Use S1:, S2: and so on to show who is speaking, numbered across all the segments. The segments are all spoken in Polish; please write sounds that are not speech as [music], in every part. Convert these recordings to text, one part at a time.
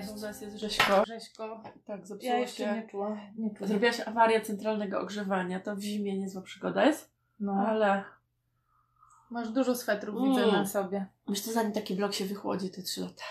S1: Cześć.
S2: U nas jest Rzeźko.
S1: Rzeźko.
S2: Tak, zepsuło
S1: Ja jeszcze
S2: się.
S1: nie czułam. Nie czułam.
S2: Zrobiłaś awarię centralnego ogrzewania. To w zimie niezła przygoda jest,
S1: No.
S2: ale
S1: Masz dużo swetrów,
S2: Mm.
S1: widzę na sobie.
S2: myślę, że zanim taki blok się wychłodzi, te trzy lata.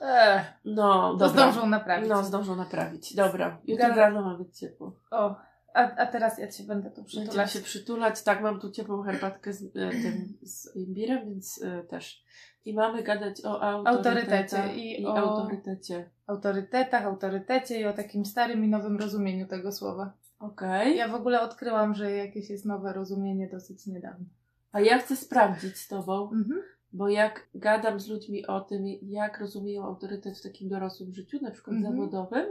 S1: Eee,
S2: No,
S1: to
S2: dobra.
S1: zdążą naprawić.
S2: No, zdążą naprawić. Dobra. Jutro
S1: Gada-
S2: rano ma być ciepło.
S1: O, a, a teraz ja cię będę tu
S2: Będziemy
S1: przytulać.
S2: się przytulać. Tak, mam tu ciepłą herbatkę z, e, tym, z imbirem, więc e, też. I mamy gadać o autorytecie.
S1: I
S2: i
S1: o-
S2: autorytecie.
S1: Autorytetach, autorytecie i o takim starym i nowym rozumieniu tego słowa.
S2: Okej.
S1: Ja w ogóle odkryłam, że jakieś jest nowe rozumienie dosyć niedawno.
S2: A ja chcę sprawdzić z tobą,
S1: Mhm.
S2: bo jak gadam z ludźmi o tym, jak rozumieją autorytet w takim dorosłym życiu, na przykład
S1: Mhm.
S2: zawodowym,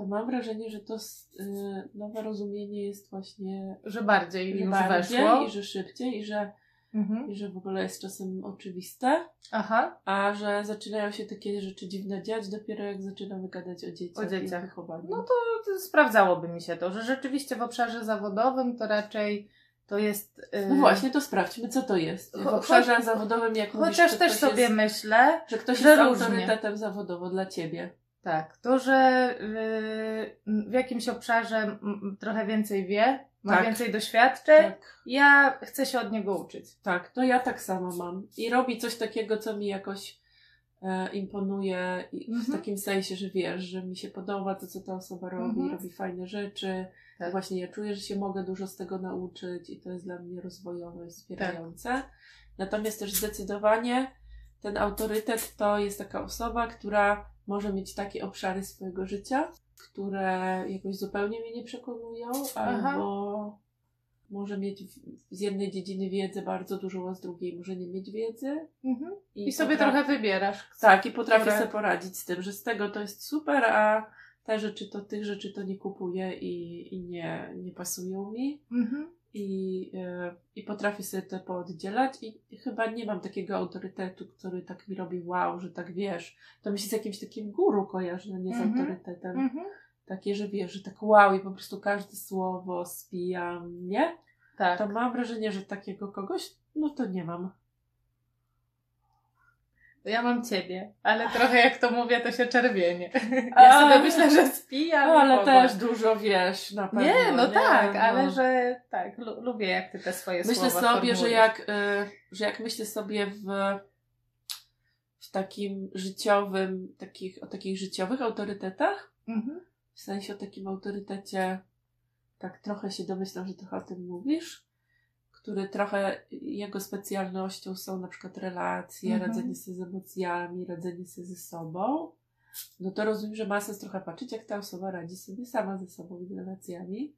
S2: to mam wrażenie, że to y, nowe rozumienie jest właśnie
S1: Że bardziej
S2: że
S1: już
S2: bardziej
S1: weszło.
S2: i że szybciej i że,
S1: Mhm.
S2: i że w ogóle jest czasem oczywiste,
S1: Aha.
S2: a że zaczynają się takie rzeczy dziwne dziać dopiero jak zaczynamy gadać o dzieciach,
S1: O dzieciach.
S2: i wychowaniu.
S1: No to, to sprawdzałoby mi się to, że rzeczywiście w obszarze zawodowym to raczej to jest... yy,
S2: No właśnie, to sprawdźmy, co to jest. W
S1: Cho-
S2: obszarze
S1: choć-
S2: zawodowym, jak mówisz,
S1: Chociaż
S2: że
S1: też sobie
S2: jest,
S1: myślę,
S2: że ktoś
S1: że
S2: jest
S1: różnie.
S2: autorytetem zawodowo dla ciebie.
S1: Tak, to, że yy, w jakimś obszarze trochę więcej wie, ma
S2: Tak.
S1: więcej doświadczeń,
S2: Tak.
S1: ja chcę się od niego uczyć.
S2: Tak, to ja tak samo mam. I robi coś takiego, co mi jakoś e, imponuje w
S1: Mhm.
S2: takim sensie, że wiesz, że mi się podoba to, co ta osoba robi,
S1: Mhm.
S2: robi fajne rzeczy.
S1: Tak.
S2: Właśnie ja czuję, że się mogę dużo z tego nauczyć i to jest dla mnie rozwojowe i wspierające. Natomiast też zdecydowanie ten autorytet to jest taka osoba, która może mieć takie obszary swojego życia, które jakoś zupełnie mnie nie przekonują, albo może mieć z jednej dziedziny wiedzę bardzo dużo, a z drugiej może nie mieć wiedzy.
S1: Mhm. I sobie
S2: potra-
S1: trochę wybierasz.
S2: Tak, i potrafię
S1: które-
S2: sobie poradzić z tym, że z tego to jest super, a te rzeczy to tych rzeczy to nie kupuję i, i nie, nie pasują mi.
S1: Mhm.
S2: I, e, I potrafię sobie to pooddzielać i chyba nie mam takiego autorytetu, który tak mi robi wow, że tak wiesz. To mi się z jakimś takim guru kojarzy, no nie z
S1: Mhm.
S2: autorytetem.
S1: Mhm.
S2: Takie, że wiesz, że tak wow i po prostu każde słowo spijam, nie?
S1: Tak.
S2: To mam wrażenie, że takiego kogoś, no to nie mam.
S1: Ja mam ciebie, ale trochę jak to mówię, to się czerwienie. [laughs] Ja sobie myślę, że spijam.
S2: No, ale też dużo wiesz na pewno.
S1: Nie, no tak,
S2: No.
S1: ale że tak, lu- lubię jak ty te swoje
S2: Myślę
S1: słowa
S2: sobie, że jak, y, że jak myślę sobie w, w takim życiowym, takich, o takich życiowych autorytetach,
S1: Mhm.
S2: w sensie o takim autorytecie, tak trochę się domyślam, że trochę o tym mówisz, który trochę jego specjalnością są na przykład relacje,
S1: Mhm.
S2: radzenie sobie z emocjami, radzenie sobie ze sobą, no to rozumiem, że ma sens trochę patrzeć, jak ta osoba radzi sobie sama ze sobą i relacjami.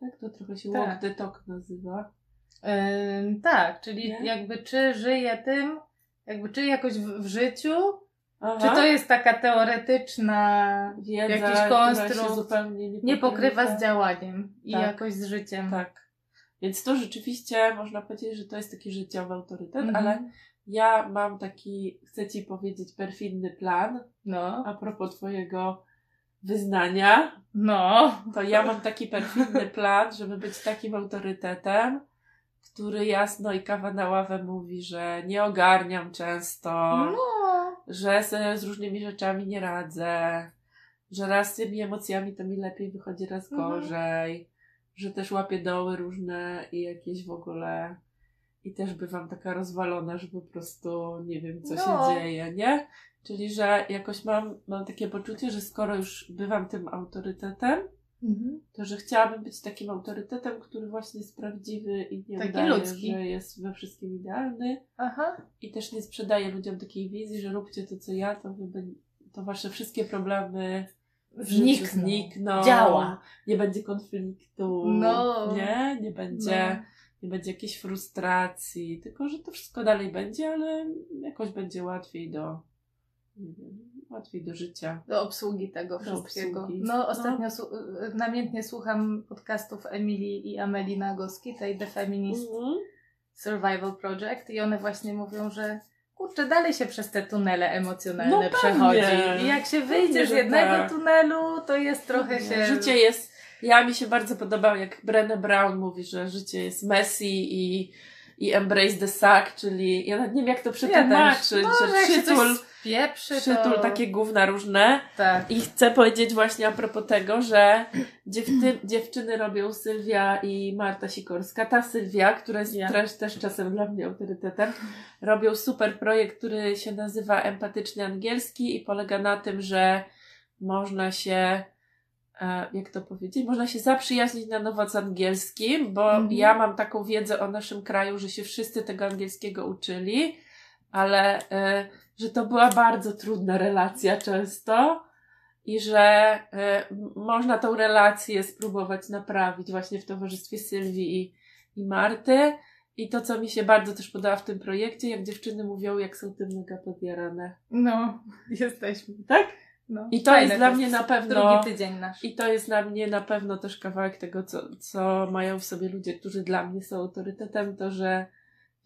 S2: Tak, to trochę się
S1: Tak.
S2: walk the talk nazywa.
S1: Ym, tak, czyli
S2: Nie?
S1: jakby czy żyje tym, jakby czy jakoś w, w życiu,
S2: Aha.
S1: czy to jest taka teoretyczna,
S2: wiedza,
S1: jakiś konstrukt,
S2: zupełnie nie,
S1: nie pokrywa z działaniem i
S2: Tak.
S1: jakoś z życiem.
S2: Tak. Więc to rzeczywiście można powiedzieć, że to jest taki życiowy autorytet,
S1: Mhm.
S2: ale ja mam taki, chcę ci powiedzieć, perfidny plan
S1: No,
S2: a propos twojego wyznania.
S1: no.
S2: To ja mam taki perfidny plan, żeby być takim autorytetem, który jasno i kawa na ławę mówi, że nie ogarniam często,
S1: No.
S2: że sobie z różnymi rzeczami nie radzę, że raz z tymi emocjami to mi lepiej wychodzi, raz
S1: Mhm.
S2: gorzej, że też łapię doły różne i jakieś w ogóle i też bywam taka rozwalona, że po prostu nie wiem, co
S1: No.
S2: się dzieje, nie? Czyli, że jakoś mam, mam takie poczucie, że skoro już bywam tym autorytetem,
S1: Mhm.
S2: to że chciałabym być takim autorytetem, który właśnie jest prawdziwy i nie
S1: Taki
S2: udaje,
S1: ludzki.
S2: że jest we wszystkim idealny
S1: Aha.
S2: i też nie sprzedaję ludziom takiej wizji, że róbcie to, co ja, to, wy, to wasze wszystkie problemy
S1: Znikną.
S2: znikną.
S1: Działa.
S2: Nie będzie konfliktu.
S1: No.
S2: Nie, nie będzie,
S1: No.
S2: nie będzie jakiejś frustracji, tylko że to wszystko dalej będzie, ale jakoś będzie łatwiej do, nie wiem, łatwiej do życia.
S1: do obsługi tego
S2: Do
S1: wszystkiego.
S2: obsługi.
S1: No, ostatnio Su- namiętnie słucham podcastów Emilii i Amelii Nagoski, tej The Feminist
S2: Mhm.
S1: Survival Project i one właśnie mówią, że kurczę, dalej się przez te tunele emocjonalne
S2: No pewnie.
S1: przechodzi. I jak się wyjdzie
S2: Pewnie,
S1: z jednego
S2: tak.
S1: tunelu, to jest trochę się...
S2: Życie jest. Ja mi się bardzo podobało, jak Brené Brown mówi, że życie jest messy i, i embrace the suck, czyli ja nawet nie wiem jak to przetłumaczyć,
S1: No,
S2: że
S1: się
S2: przytul,
S1: coś pieprzy,
S2: Przytul,
S1: to...
S2: takie gówna różne.
S1: Tak.
S2: I chcę powiedzieć właśnie a propos tego, że dziewty, dziewczyny robią Sylwia i Marta Sikorska. Ta Sylwia, która jest
S1: Ja.
S2: też, też czasem dla mnie autorytetem, robią super projekt, który się nazywa Empatyczny Angielski i polega na tym, że można się, jak to powiedzieć, można się zaprzyjaźnić na nowo z angielskim, bo
S1: Mhm.
S2: ja mam taką wiedzę o naszym kraju, że się wszyscy tego angielskiego uczyli, ale e, że to była bardzo trudna relacja często i że e, można tą relację spróbować naprawić właśnie w towarzystwie Sylwii i, i Marty. I to, co mi się bardzo też podoba w tym projekcie, jak dziewczyny mówią, jak są tym mega podjarane.
S1: No, [laughs] jesteśmy.
S2: Tak?
S1: No.
S2: I to jest dla mnie na pewno-
S1: Drugi tydzień nasz.
S2: I to jest dla mnie na pewno też kawałek tego, co, co mają w sobie ludzie, którzy dla mnie są autorytetem, to, że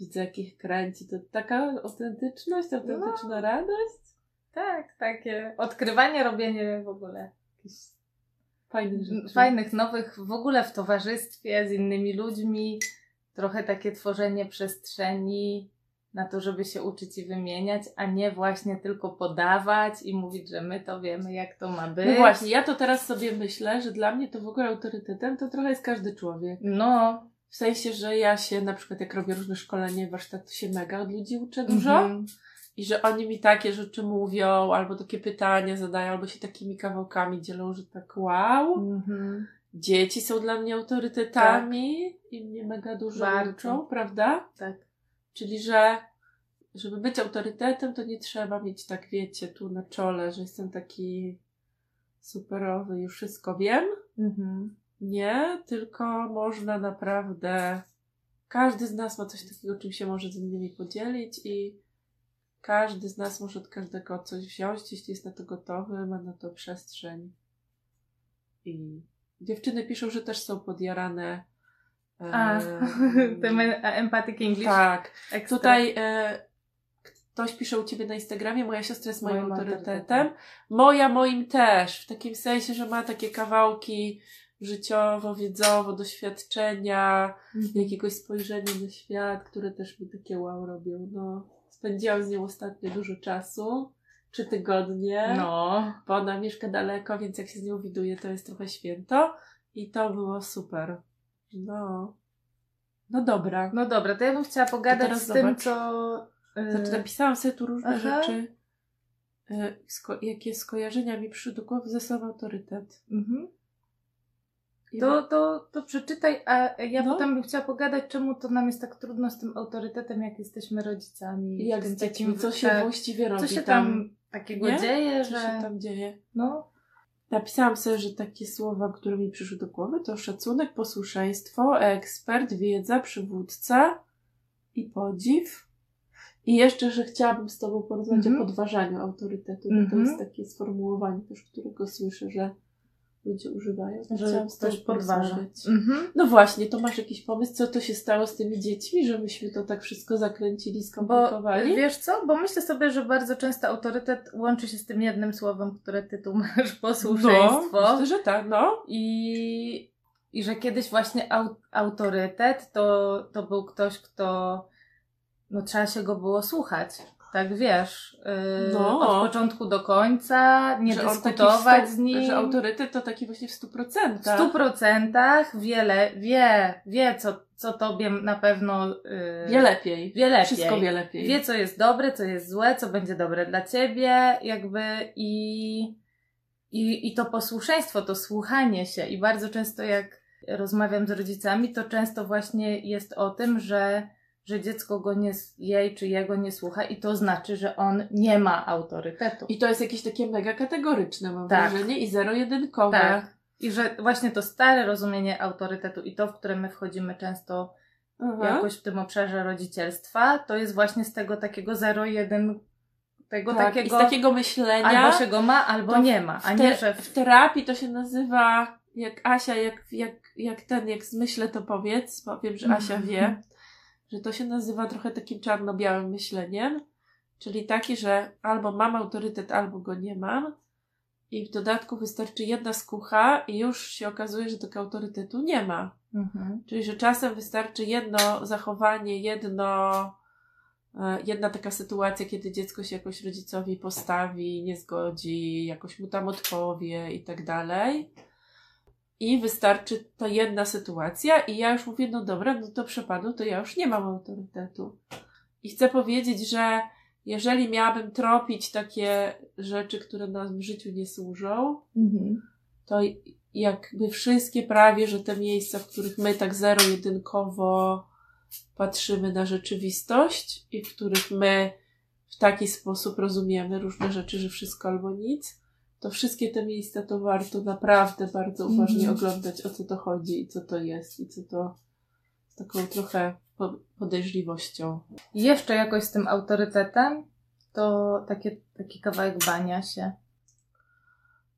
S2: widzę, jak ich kręci. To taka autentyczność, autentyczna radość.
S1: Tak, takie odkrywanie, robienie w ogóle jakichś
S2: Fajnych rzeczy.
S1: fajnych, nowych, w ogóle w towarzystwie z innymi ludźmi. Trochę takie tworzenie przestrzeni na to, żeby się uczyć i wymieniać, a nie właśnie tylko podawać i mówić, że my to wiemy, jak to ma być.
S2: No właśnie, ja to teraz sobie myślę, że dla mnie to w ogóle autorytetem to trochę jest każdy człowiek.
S1: No.
S2: W sensie, że ja się na przykład jak robię różne szkolenie, warsztat, to się mega od ludzi uczę dużo.
S1: Mhm.
S2: I że oni mi takie rzeczy mówią, albo takie pytania zadają, albo się takimi kawałkami dzielą, że tak wow.
S1: Mhm.
S2: Dzieci są dla mnie autorytetami i mnie mega dużo
S1: Bardzo.
S2: uczą, prawda?
S1: Tak.
S2: Czyli, że żeby być autorytetem, to nie trzeba mieć tak, wiecie, tu na czole, że jestem taki superowy, już wszystko wiem.
S1: Mhm.
S2: Nie, tylko można naprawdę. Każdy z nas ma coś takiego, czym się może z innymi podzielić, i każdy z nas może od każdego coś wziąć, jeśli jest na to gotowy, ma na to przestrzeń. I dziewczyny piszą, że też są podjarane.
S1: A, [laughs] ten empathic English.
S2: tak.
S1: Ekstra.
S2: Tutaj e, ktoś pisze u ciebie na Instagramie, moja siostra jest moim
S1: Moim
S2: autorytetem.
S1: autorytetem.
S2: Moja moim też, w takim sensie, że ma takie kawałki życiowo, wiedzowo, doświadczenia,
S1: Mhm.
S2: jakiegoś spojrzenia na świat, które też mi takie wow robią. No, spędziłam z nią ostatnio dużo czasu, trzy tygodnie,
S1: No.
S2: bo ona mieszka daleko, więc jak się z nią widuję, to jest trochę święto i to było super. No. No dobra.
S1: No dobra, to ja bym chciała pogadać z tym,
S2: zobacz.
S1: co... y,
S2: Znaczy napisałam sobie tu różne
S1: Aha.
S2: rzeczy, e, sko- jakie skojarzenia mi przyszły do głowy ze słowem autorytet.
S1: Mhm. To, to, to przeczytaj, a ja
S2: No.
S1: potem bym chciała pogadać, czemu to nam jest tak trudno z tym autorytetem, jak jesteśmy rodzicami.
S2: I jak
S1: tym
S2: z dziećmi, co się
S1: tak,
S2: właściwie robi
S1: Co się tam takiego
S2: nie?
S1: dzieje,
S2: co
S1: że...
S2: się tam dzieje.
S1: No,
S2: Napisałam sobie, że takie słowa, które mi przyszły do głowy, to szacunek, posłuszeństwo, ekspert, wiedza, przywódca i podziw. I jeszcze, że chciałabym z Tobą porozmawiać
S1: Mhm.
S2: o podważaniu autorytetu. bo To
S1: Mhm.
S2: jest takie sformułowanie też, którego słyszę, że ludzie używają. To
S1: że ktoś podważa. Mhm.
S2: No właśnie, to masz jakiś pomysł, co to się stało z tymi dziećmi, że myśmy to tak wszystko zakręcili,
S1: Bo
S2: skomplikowali?
S1: wiesz co? Bo myślę sobie, że bardzo często autorytet łączy się z tym jednym słowem, które ty tu [laughs] masz, posłuszeństwo.
S2: No, myślę, że tak, no.
S1: I, I że kiedyś właśnie au, autorytet to, to był ktoś, kto no trzeba się go było słuchać. Tak wiesz, yy,
S2: No.
S1: od początku do końca, nie
S2: Że
S1: dyskutować
S2: w stu-
S1: z nim.
S2: Że autorytet to taki właśnie w stu
S1: w
S2: procentach.
S1: stu procentach wiele, wie, wie co, co tobie na pewno yy,
S2: Wie lepiej.
S1: wie lepiej.
S2: Wszystko wie lepiej.
S1: Wie, co jest dobre, co jest złe, co będzie dobre dla ciebie, jakby i, i, i to posłuszeństwo, to słuchanie się. I bardzo często, jak rozmawiam z rodzicami, to często właśnie jest o tym, że, że dziecko go nie, jej czy jego nie słucha, i to znaczy, że on nie ma autorytetu.
S2: I to jest jakieś takie mega kategoryczne, mam
S1: Tak.
S2: wrażenie, i zero-jedynkowe.
S1: tak. I że właśnie to stare rozumienie autorytetu i to, w które my wchodzimy często
S2: Aha.
S1: jakoś w tym obszarze rodzicielstwa, to jest właśnie z tego takiego zero-jeden, tego
S2: tak.
S1: takiego,
S2: z takiego myślenia.
S1: albo się go ma, albo nie ma, a
S2: w,
S1: nie, że
S2: w terapii to się nazywa, jak Asia, jak, jak, jak ten, jak zmyślę to powiedz, bo wiem, że Asia
S1: Mhm.
S2: wie, [laughs] że to się nazywa trochę takim czarno-białym myśleniem, czyli taki, że albo mam autorytet, albo go nie mam. I w dodatku wystarczy jedna skucha i już się okazuje, że tego autorytetu nie ma.
S1: Mhm.
S2: Czyli, że czasem wystarczy jedno zachowanie, jedno E, jedna taka sytuacja, kiedy dziecko się jakoś rodzicowi postawi, nie zgodzi, jakoś mu tam odpowie i tak dalej. I wystarczy ta jedna sytuacja, i ja już mówię, no dobra, no to przepadło, to ja już nie mam autorytetu. I chcę powiedzieć, że jeżeli miałabym tropić takie rzeczy, które nam w życiu nie służą, mhm. to jakby wszystkie prawie, że te miejsca, w których my tak zero-jedynkowo patrzymy na rzeczywistość i w których my w taki sposób rozumiemy różne rzeczy, że wszystko albo nic, to wszystkie te miejsca to warto naprawdę bardzo uważnie mm. oglądać, o co to chodzi i co to jest i co to z taką trochę podejrzliwością.
S1: I jeszcze jakoś z tym autorytetem to takie, taki kawałek bania się.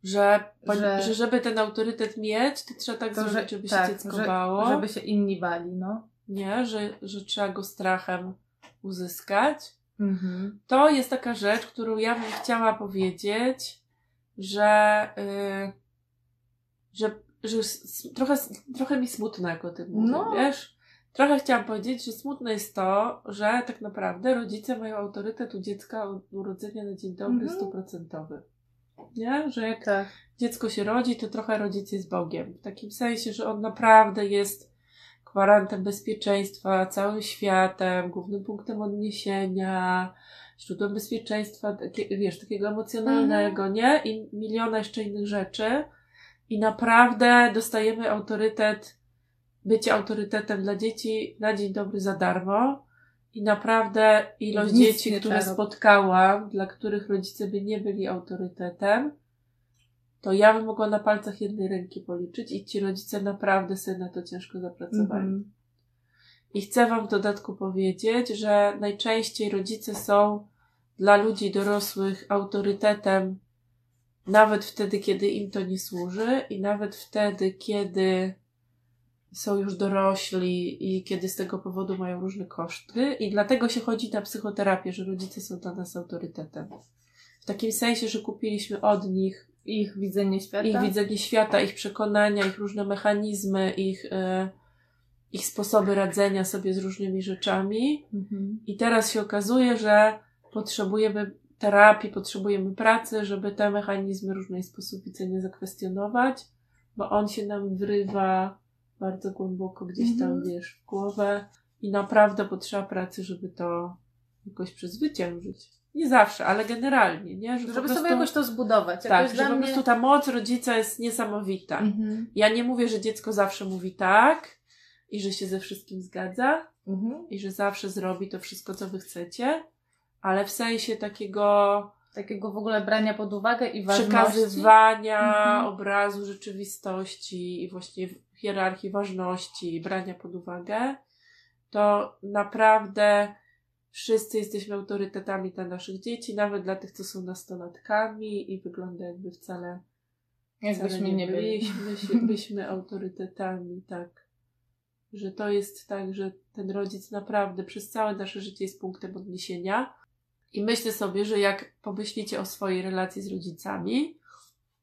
S2: Że, że, że żeby ten autorytet mieć, to trzeba tak to, zrobić, żeby tak, się dziecko
S1: że,
S2: bało.
S1: Żeby się inni bali, no.
S2: Nie, że, że trzeba go strachem uzyskać. Mhm. To jest taka rzecz, którą ja bym chciała powiedzieć, że, yy, że, że trochę, trochę mi smutno, jak o tym mówię, no. wiesz? Trochę chciałam powiedzieć, że smutne jest to, że tak naprawdę rodzice mają autorytet u dziecka od urodzenia na dzień dobry mhm. stuprocentowy. Nie? Że jak tak. dziecko się rodzi, to trochę rodzic jest Bogiem. W takim sensie, że on naprawdę jest gwarantem bezpieczeństwa, całym światem, głównym punktem odniesienia, źródłem bezpieczeństwa, wiesz, takiego emocjonalnego, mhm. nie? I miliona jeszcze innych rzeczy. I naprawdę dostajemy autorytet, bycie autorytetem dla dzieci na dzień dobry za darmo. I naprawdę ilość Nic dzieci, które spotkałam, dla których rodzice by nie byli autorytetem, to ja bym mogła na palcach jednej ręki policzyć i ci rodzice naprawdę sobie na to ciężko zapracowali. Mm-hmm. I chcę Wam w dodatku powiedzieć, że najczęściej rodzice są dla ludzi dorosłych autorytetem nawet wtedy, kiedy im to nie służy i nawet wtedy, kiedy są już dorośli i kiedy z tego powodu mają różne koszty. I dlatego się chodzi na psychoterapię, że rodzice są dla nas autorytetem. W takim sensie, że kupiliśmy od nich
S1: ich widzenie świata,
S2: ich widzenie świata, ich przekonania, ich różne mechanizmy, ich, e, ich sposoby radzenia sobie z różnymi rzeczami. Mhm. I teraz się okazuje, że potrzebujemy terapii, potrzebujemy pracy, żeby te mechanizmy różnej sposób widzenia zakwestionować, bo on się nam wrywa bardzo głęboko gdzieś tam, mhm. wiesz, w głowę i naprawdę potrzeba pracy, żeby to jakoś przezwyciężyć. Nie zawsze, ale generalnie, nie?
S1: Że żeby prostu, sobie jakoś to zbudować.
S2: Tak, że po mnie... prostu ta moc rodzica jest niesamowita. Mhm. Ja nie mówię, że dziecko zawsze mówi tak i że się ze wszystkim zgadza mhm. i że zawsze zrobi to wszystko, co wy chcecie, ale w sensie takiego
S1: takiego w ogóle brania pod uwagę i ważności.
S2: Przekazywania mhm. obrazu rzeczywistości i właśnie hierarchii ważności, brania pod uwagę, to naprawdę wszyscy jesteśmy autorytetami dla naszych dzieci, nawet dla tych, co są nastolatkami i wygląda jakby wcale,
S1: jakbyśmy wcale nie, nie byliśmy,
S2: byliśmy, byliśmy autorytetami, tak. Że to jest tak, że ten rodzic naprawdę przez całe nasze życie jest punktem odniesienia. I myślę sobie, że jak pomyślicie o swojej relacji z rodzicami,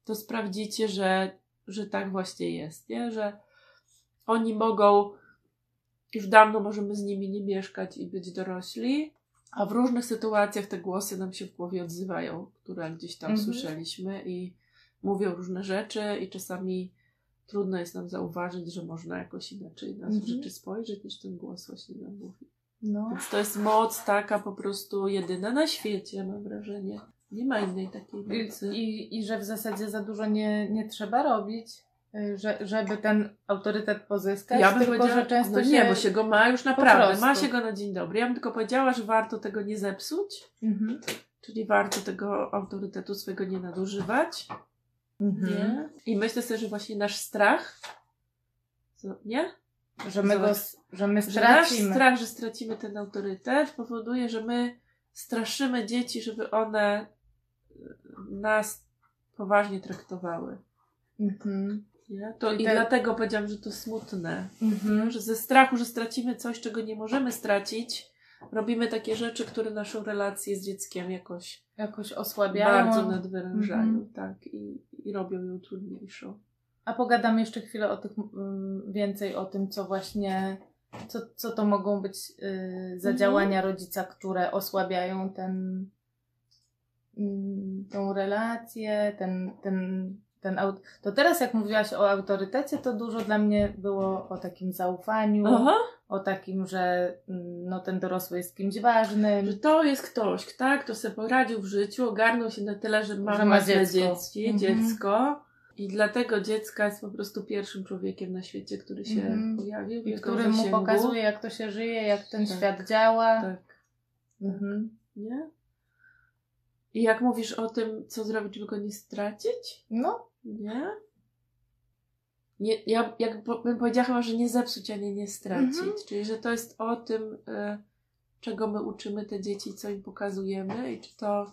S2: to sprawdzicie, że, że tak właśnie jest, nie? Że oni mogą już dawno możemy z nimi nie mieszkać i być dorośli, a w różnych sytuacjach te głosy nam się w głowie odzywają, które gdzieś tam mhm. słyszeliśmy i mówią różne rzeczy i czasami trudno jest nam zauważyć, że można jakoś inaczej na mhm. rzeczy spojrzeć, niż ten głos właśnie nam mówi. No. Więc to jest moc taka po prostu jedyna na świecie, mam wrażenie. Nie ma innej takiej mocy.
S1: I, i, i że w zasadzie za dużo nie, nie trzeba robić. Y, że, żeby ten autorytet pozyskać,
S2: ja bym tylko, że często no się... Nie, bo się go ma już naprawdę, ma się go na dzień dobry. Ja bym tylko powiedziała, że warto tego nie zepsuć, mhm. czyli warto tego autorytetu swego nie nadużywać. Mhm. Nie? I myślę sobie, że właśnie nasz strach, nie?
S1: Że my, go, że my stracimy.
S2: Że nasz strach, że stracimy ten autorytet powoduje, że my straszymy dzieci, żeby one nas poważnie traktowały. Mhm. Nie? To i, i dlatego powiedziałam, że to smutne. Mhm. Że ze strachu, że stracimy coś, czego nie możemy stracić, robimy takie rzeczy, które naszą relację z dzieckiem jakoś,
S1: jakoś osłabiają.
S2: Bardzo nadwyrężają, mhm. tak. I, I robią ją trudniejszą.
S1: A pogadamy jeszcze chwilę o tych, um, więcej o tym, co właśnie co, co to mogą być y, za działania rodzica, które osłabiają ten, mm, tą relację, ten, ten, ten aut- To teraz, jak mówiłaś o autorytecie, to dużo dla mnie było o takim zaufaniu,
S2: Aha.
S1: o takim, że mm, no, ten dorosły jest kimś ważnym.
S2: Że to jest ktoś, tak? Kto sobie poradził w życiu, ogarnął się na tyle, że ma,
S1: Że ma dziecko.
S2: dziecki,
S1: Mhm.
S2: dziecko. I dlatego dziecka jest po prostu pierwszym człowiekiem na świecie, który się
S1: Mhm.
S2: pojawił.
S1: I który mu pokazuje, jak to się żyje, jak ten
S2: Tak.
S1: świat działa.
S2: Tak,
S1: Mhm.
S2: nie? I jak mówisz o tym, co zrobić, żeby go nie stracić,
S1: No,
S2: nie? nie ja jak po- bym powiedziała chyba, że nie zepsuć, a nie nie stracić.
S1: Mhm.
S2: Czyli, że to jest o tym, y, czego my uczymy te dzieci, co im pokazujemy i czy to,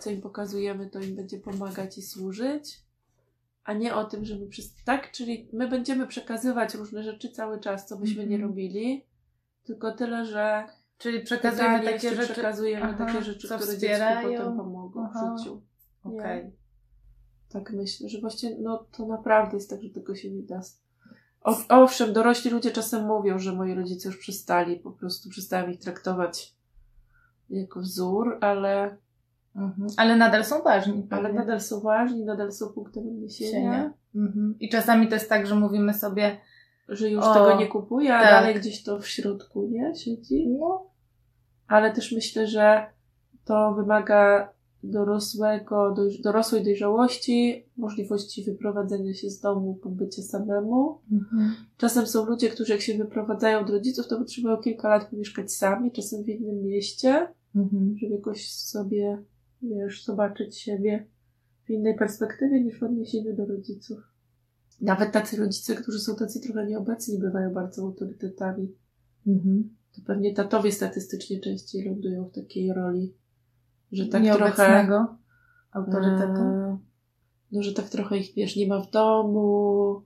S2: co im pokazujemy, to im będzie pomagać i służyć, a nie o tym, żeby przez... Tak? Czyli my będziemy przekazywać różne rzeczy cały czas, co byśmy nie
S1: Mhm.
S2: robili, tylko tyle, że
S1: czyli przekazujemy
S2: Pytanie,
S1: takie
S2: czy
S1: rzeczy.
S2: przekazujemy
S1: Aha,
S2: takie rzeczy, które dziecku potem pomogą
S1: Aha.
S2: w życiu.
S1: Okej.
S2: Tak myślę, że właśnie no to naprawdę jest tak, że tego się nie da. O, owszem, dorośli ludzie czasem mówią, że moi rodzice już przestali, po prostu przestałem ich traktować jako wzór, ale,
S1: Mhm. Ale nadal są ważni.
S2: ale nadal są ważni, nadal są punktem odniesienia,
S1: Sienia. Mhm. I czasami to jest tak, że mówimy sobie,
S2: że już
S1: O,
S2: tego nie kupuję, a
S1: tak.
S2: dalej gdzieś to w środku, nie? Siedzi.
S1: no,
S2: ale też myślę, że to wymaga dorosłego, doj, dorosłej dojrzałości, możliwości wyprowadzenia się z domu, pobycia samemu.
S1: mhm.
S2: Czasem są ludzie, którzy jak się wyprowadzają od rodziców, to potrzebują kilka lat pomieszkać sami, czasem w innym mieście,
S1: Mhm.
S2: żeby jakoś sobie, wiesz, zobaczyć siebie w innej perspektywie niż w odniesieniu do rodziców. Nawet tacy rodzice, którzy są tacy trochę nieobecni, bywają bardzo autorytetami.
S1: Mhm.
S2: To pewnie tatowie statystycznie częściej lądują w takiej roli, że tak trochę.
S1: Autorytetu.
S2: e, No, że tak trochę ich wiesz, nie ma w domu,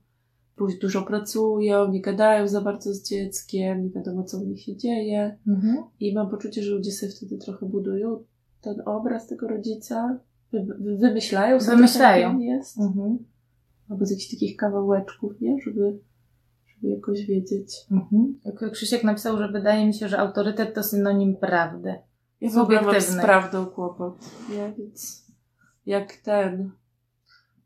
S2: później dużo pracują, nie gadają za bardzo z dzieckiem, nie wiadomo co u nich się dzieje.
S1: Mhm.
S2: I mam poczucie, że ludzie sobie wtedy trochę budują ten obraz tego rodzica, wy, wy, wymyślają sobie,
S1: Wymyślają.
S2: jak on jest,
S1: Mhm.
S2: albo z jakichś takich kawałeczków, nie? Żeby, żeby jakoś wiedzieć.
S1: Mhm. Jak Krzysiek napisał, że wydaje mi się, że autorytet to synonim prawdy.
S2: Ja w ogóle z prawdą kłopot, nie? Więc jak ten,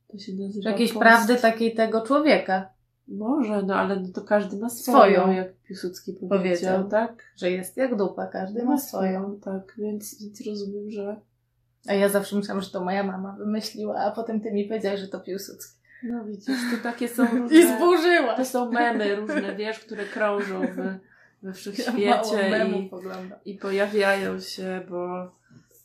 S2: to się nazywa...
S1: Jakiejś
S2: post-
S1: prawdy takiej tego człowieka,
S2: Może, no ale no to każdy ma swoją,
S1: Swoją.
S2: jak Piłsudski powiedział,
S1: Powiedział.
S2: tak?
S1: że jest jak dupa, każdy ma swoją.
S2: Tak, więc, więc rozumiem, że
S1: A ja zawsze myślałam, że to moja mama wymyśliła, a potem ty mi powiedziałeś, że to Piłsudski.
S2: no widzisz, to takie są [laughs] różne...
S1: I zburzyła!
S2: To są memy różne, wiesz, które krążą w, we
S1: Ja
S2: wszechświecie
S1: memów
S2: i, i pojawiają się, bo,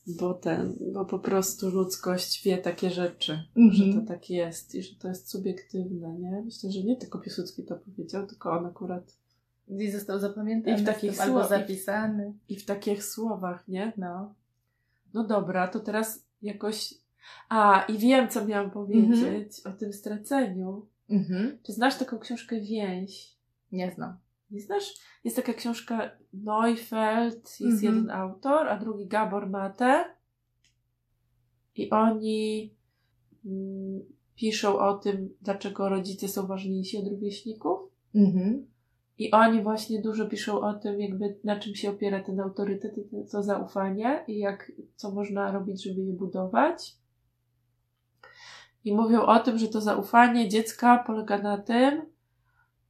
S2: bo ten, bo po prostu ludzkość wie takie rzeczy, że to tak jest i że to jest subiektywne, nie? Myślę, że nie tylko Piłsudski to powiedział, tylko on akurat
S1: I został zapamiętany
S2: I w
S1: w
S2: takich
S1: tym, albo
S2: słowach-
S1: zapisany.
S2: i w takich słowach, nie?
S1: No.
S2: No dobra, to teraz jakoś... A, i wiem, co miałam powiedzieć o tym straceniu.
S1: Mhm.
S2: Czy znasz taką książkę Więź?
S1: Nie znam.
S2: Nie znasz? Jest taka książka Neufeld, jest
S1: Mhm.
S2: jeden autor, a drugi Gabor Mate. I oni mm, piszą o tym, dlaczego rodzice są ważniejsi od rówieśników.
S1: Mhm.
S2: I oni właśnie dużo piszą o tym, jakby na czym się opiera ten autorytet i to, to zaufanie i jak, co można robić, żeby je budować. I mówią o tym, że to zaufanie dziecka polega na tym,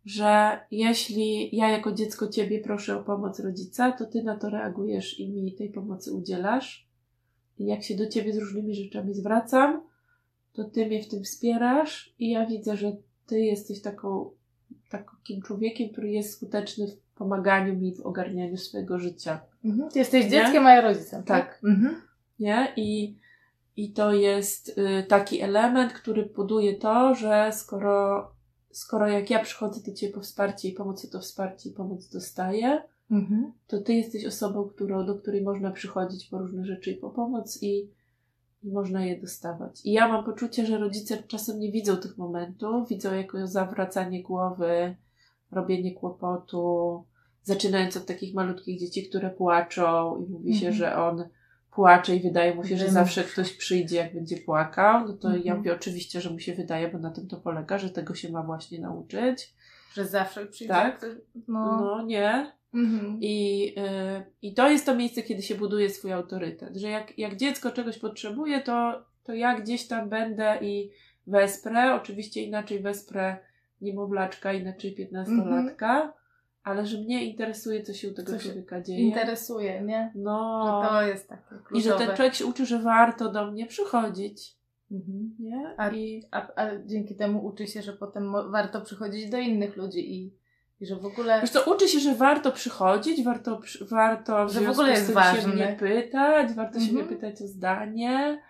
S2: że jeśli ja jako dziecko ciebie proszę o pomoc rodzica, to ty na to reagujesz i mi tej pomocy udzielasz. I jak się do ciebie z różnymi rzeczami zwracam, to ty mnie w tym wspierasz i ja widzę, że ty jesteś taką, takim człowiekiem, który jest skuteczny w pomaganiu mi w ogarnianiu swojego życia.
S1: Mhm. Ty jesteś
S2: Nie?
S1: dzieckiem, a ja rodzicem.
S2: Tak.
S1: Mhm.
S2: Nie? I, i to jest y, taki element, który buduje to, że skoro, skoro jak ja przychodzę do Ciebie po wsparcie i pomoc, to wsparcie i pomoc dostaję,
S1: Mhm.
S2: to Ty jesteś osobą, którą, do której można przychodzić po różne rzeczy i po pomoc i, i można je dostawać. I ja mam poczucie, że rodzice czasem nie widzą tych momentów, widzą jako zawracanie głowy, robienie kłopotu, zaczynając od takich malutkich dzieci, które płaczą i mówi się,
S1: Mhm.
S2: że on płacze i wydaje mu się, że zawsze ktoś przyjdzie, jak będzie płakał, no to ja
S1: Mhm.
S2: mówię oczywiście, że mu się wydaje, bo na tym to polega, że tego się ma właśnie nauczyć.
S1: Że zawsze przyjdzie.
S2: Tak.
S1: No.
S2: No nie.
S1: Mhm.
S2: I, y, I to jest to miejsce, kiedy się buduje swój autorytet. Że jak, jak dziecko czegoś potrzebuje, to, to ja gdzieś tam będę i wesprę. Oczywiście inaczej wesprę niemowlaczka, inaczej piętnastolatka, ale że mnie interesuje, co się u tego
S1: Co
S2: człowieka dzieje.
S1: Interesuje, nie?
S2: no.
S1: Że to jest takie
S2: I że ten
S1: kluczowe.
S2: człowiek się uczy, że warto do mnie przychodzić.
S1: Mhm.
S2: Nie?
S1: A-
S2: I
S1: A, a dzięki temu uczy się, że potem warto przychodzić do innych ludzi i, i że w ogóle.
S2: Wiesz co, uczy się, że warto przychodzić, warto, przy- warto w
S1: Że w ogóle jest
S2: tym
S1: ważny.
S2: się mnie pytać, warto się mnie
S1: Mhm.
S2: pytać o zdanie,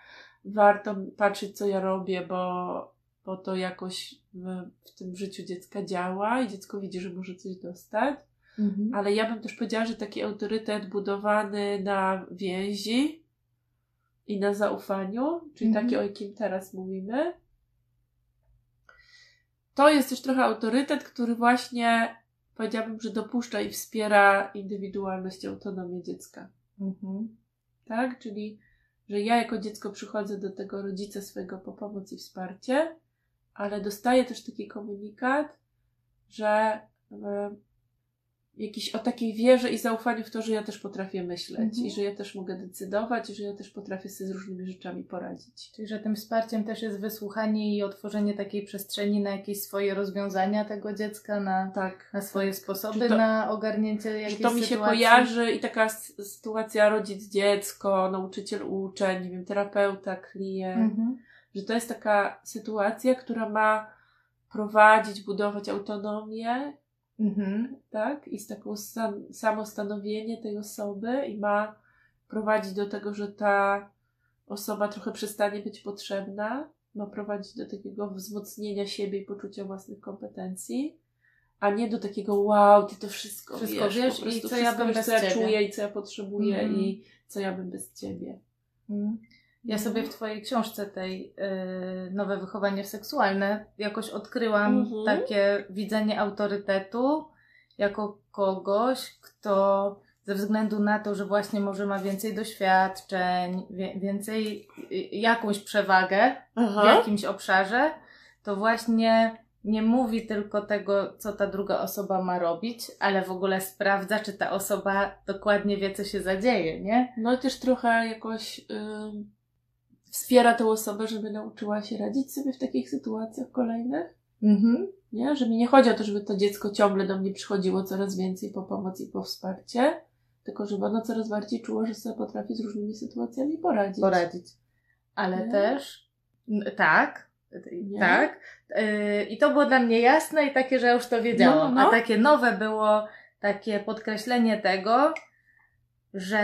S2: warto patrzeć, co ja robię, bo, bo to jakoś w, w tym życiu dziecka działa i dziecko widzi, że może coś dostać.
S1: Mhm.
S2: Ale ja bym też powiedziała, że taki autorytet budowany na więzi i na zaufaniu, czyli
S1: Mhm.
S2: taki, o jakim teraz mówimy, to jest też trochę autorytet, który właśnie powiedziałabym, że dopuszcza i wspiera indywidualność i autonomię dziecka.
S1: Mhm.
S2: Tak? Czyli, że ja jako dziecko przychodzę do tego rodzica swojego po pomoc i wsparcie, ale dostaję też taki komunikat, że e, jakiś o takiej wierze i zaufaniu w to, że ja też potrafię myśleć
S1: Mhm.
S2: i że ja też mogę decydować i że ja też potrafię sobie z różnymi rzeczami poradzić.
S1: Czyli, że tym wsparciem też jest wysłuchanie i otworzenie takiej przestrzeni na jakieś swoje rozwiązania tego dziecka, na,
S2: Tak.
S1: na swoje sposoby
S2: Że to-
S1: na ogarnięcie jakiejś
S2: to mi się
S1: sytuacji.
S2: kojarzy i taka sytuacja rodzic-dziecko, nauczyciel uczeń, nie wiem, terapeuta, klient,
S1: Mhm.
S2: Że to jest taka sytuacja, która ma prowadzić, budować autonomię,
S1: Mhm.
S2: tak? I z taką sam, samostanowienie tej osoby i ma prowadzić do tego, że ta osoba trochę przestanie być potrzebna, ma prowadzić do takiego wzmocnienia siebie i poczucia własnych kompetencji, a nie do takiego wow, ty to wszystko,
S1: Wszystko
S2: wiesz,
S1: wiesz
S2: po prostu
S1: i co
S2: wszystko
S1: ja bym
S2: wiesz,
S1: bez
S2: co ja czuję i co ja potrzebuję
S1: Mhm.
S2: i co ja bym bez ciebie.
S1: Mhm. Ja sobie w Twojej książce tej y, Nowe wychowanie seksualne jakoś odkryłam
S2: Mhm.
S1: takie widzenie autorytetu jako kogoś, kto ze względu na to, że właśnie może ma więcej doświadczeń, wie, więcej, y, jakąś przewagę w jakimś obszarze, to właśnie nie mówi tylko tego, co ta druga osoba ma robić, ale w ogóle sprawdza, czy ta osoba dokładnie wie, co się zadzieje, nie?
S2: No i też trochę jakoś ym, wspiera tę osobę, żeby nauczyła się radzić sobie w takich sytuacjach kolejnych.
S1: Mhm.
S2: Nie? Że mi nie chodzi o to, żeby to dziecko ciągle do mnie przychodziło coraz więcej po pomoc i po wsparcie, tylko żeby ono coraz bardziej czuło, że sobie potrafi z różnymi sytuacjami poradzić.
S1: poradzić. Ale
S2: Nie?
S1: też, tak,
S2: Nie?
S1: tak. Yy, I to było dla mnie jasne i takie, że ja już to wiedziałam.
S2: No, no.
S1: A takie nowe było takie podkreślenie tego, że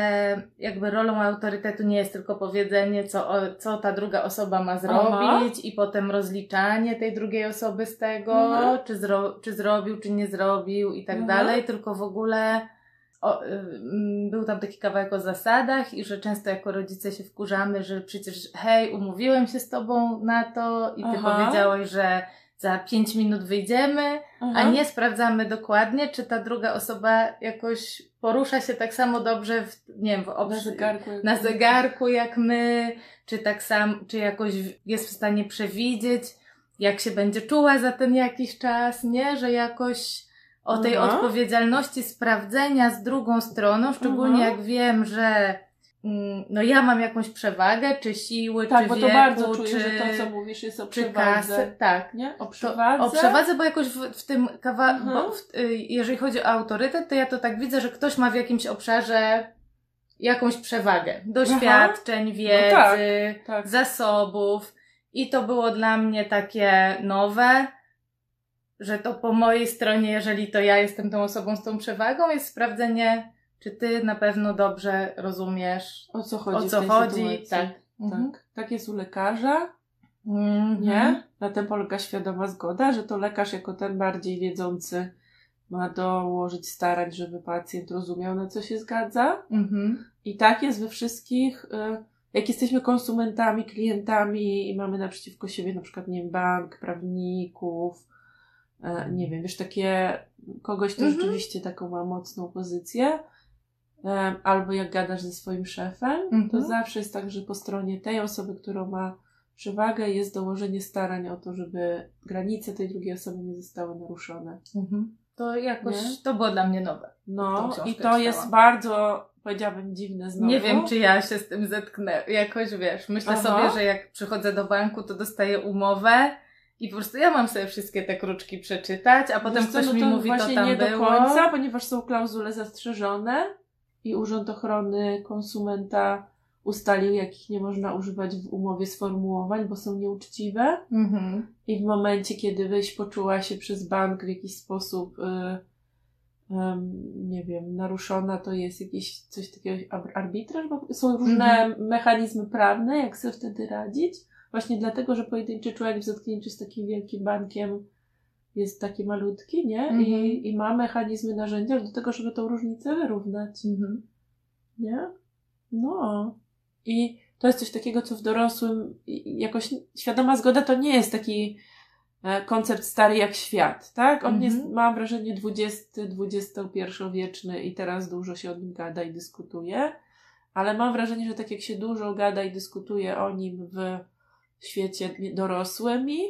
S1: jakby rolą autorytetu nie jest tylko powiedzenie, co, o, co ta druga osoba ma zrobić i potem rozliczanie tej drugiej osoby z tego,
S2: Mhm.
S1: czy, zro, czy zrobił, czy nie zrobił i tak
S2: Mhm.
S1: dalej, tylko w ogóle o, mm, był tam taki kawałek o zasadach i że często jako rodzice się wkurzamy, że przecież hej, umówiłem się z tobą na to i ty
S2: Aha.
S1: powiedziałeś, że za pięć minut wyjdziemy,
S2: Aha.
S1: a nie sprawdzamy dokładnie, czy ta druga osoba jakoś porusza się tak samo dobrze w, nie wiem, w
S2: na
S1: obsz-
S2: zegarku. jak-
S1: na zegarku jak my, czy tak sam, czy jakoś jest w stanie przewidzieć, jak się będzie czuła za ten jakiś czas, nie? Że jakoś o tej
S2: Aha.
S1: odpowiedzialności sprawdzenia z drugą stroną, szczególnie
S2: Aha.
S1: jak wiem, że no ja mam jakąś przewagę, czy siły,
S2: Tak,
S1: czy
S2: bo
S1: wieku,
S2: to bardzo
S1: czy,
S2: czuję, że to, co mówisz, jest o
S1: czy
S2: przewadze.
S1: kasy, tak.
S2: Nie? O
S1: To,
S2: przewadze.
S1: o przewadze, bo jakoś w, w tym
S2: Mhm.
S1: bo w, y, jeżeli chodzi o autorytet, to ja to tak widzę, że ktoś ma w jakimś obszarze jakąś przewagę. Doświadczeń, wiedzy,
S2: tak, tak.
S1: zasobów. I to było dla mnie takie nowe, że to po mojej stronie, jeżeli to ja jestem tą osobą z tą przewagą, jest sprawdzenie, czy ty na pewno dobrze rozumiesz,
S2: O co chodzi
S1: o co chodzi.
S2: sytuacji.
S1: Tak. Mhm.
S2: Tak. Tak jest u lekarza,
S1: Mhm.
S2: nie? Na tym polega świadoma zgoda, że to lekarz jako ten bardziej wiedzący ma dołożyć starań, żeby pacjent rozumiał, na co się zgadza.
S1: Mhm.
S2: I tak jest we wszystkich, y, jak jesteśmy konsumentami, klientami i mamy naprzeciwko siebie na przykład, nie wiem, bank, prawników, e, nie wiem, wiesz, takie, kogoś, kto
S1: Mhm.
S2: rzeczywiście taką ma mocną pozycję, albo jak gadasz ze swoim szefem, to
S1: Mhm.
S2: zawsze jest tak, że po stronie tej osoby, którą ma przewagę jest dołożenie starań o to, żeby granice tej drugiej osoby nie zostały naruszone.
S1: Mhm. To jakoś,
S2: Nie?
S1: to było dla mnie nowe.
S2: No i to
S1: czytałam.
S2: jest bardzo, powiedziałabym, dziwne znowu.
S1: Nie wiem, czy ja się z tym zetknę. Jakoś wiesz, myślę
S2: Aha.
S1: sobie, że jak przychodzę do banku, to dostaję umowę i po prostu ja mam sobie wszystkie te kruczki przeczytać, a potem
S2: Wiesz co,
S1: ktoś
S2: no
S1: mi
S2: to
S1: mówi, to tam
S2: nie
S1: było.
S2: do końca, ponieważ są klauzule zastrzeżone i Urząd Ochrony Konsumenta ustalił, jakich nie można używać w umowie sformułowań, bo są nieuczciwe.
S1: Mhm.
S2: I w momencie, kiedy byś poczuła się przez bank w jakiś sposób, y, em, nie wiem, naruszona, to jest jakiś coś takiego ar- arbitraż, bo są różne
S1: Mhm.
S2: mechanizmy prawne, jak sobie wtedy radzić. Właśnie dlatego, że pojedynczy człowiek w zetknięciu z takim wielkim bankiem jest taki malutki, nie?
S1: Mhm.
S2: I, I ma mechanizmy, narzędzia do tego, żeby tą różnicę wyrównać,
S1: Mhm.
S2: nie? No. I to jest coś takiego, co w dorosłym jakoś świadoma zgoda to nie jest taki e, koncept stary jak świat, tak? On
S1: Mhm.
S2: jest, mam wrażenie, 20, 21 wieczny i teraz dużo się o nim gada i dyskutuje, ale mam wrażenie, że tak jak się dużo gada i dyskutuje o nim w świecie dorosłymi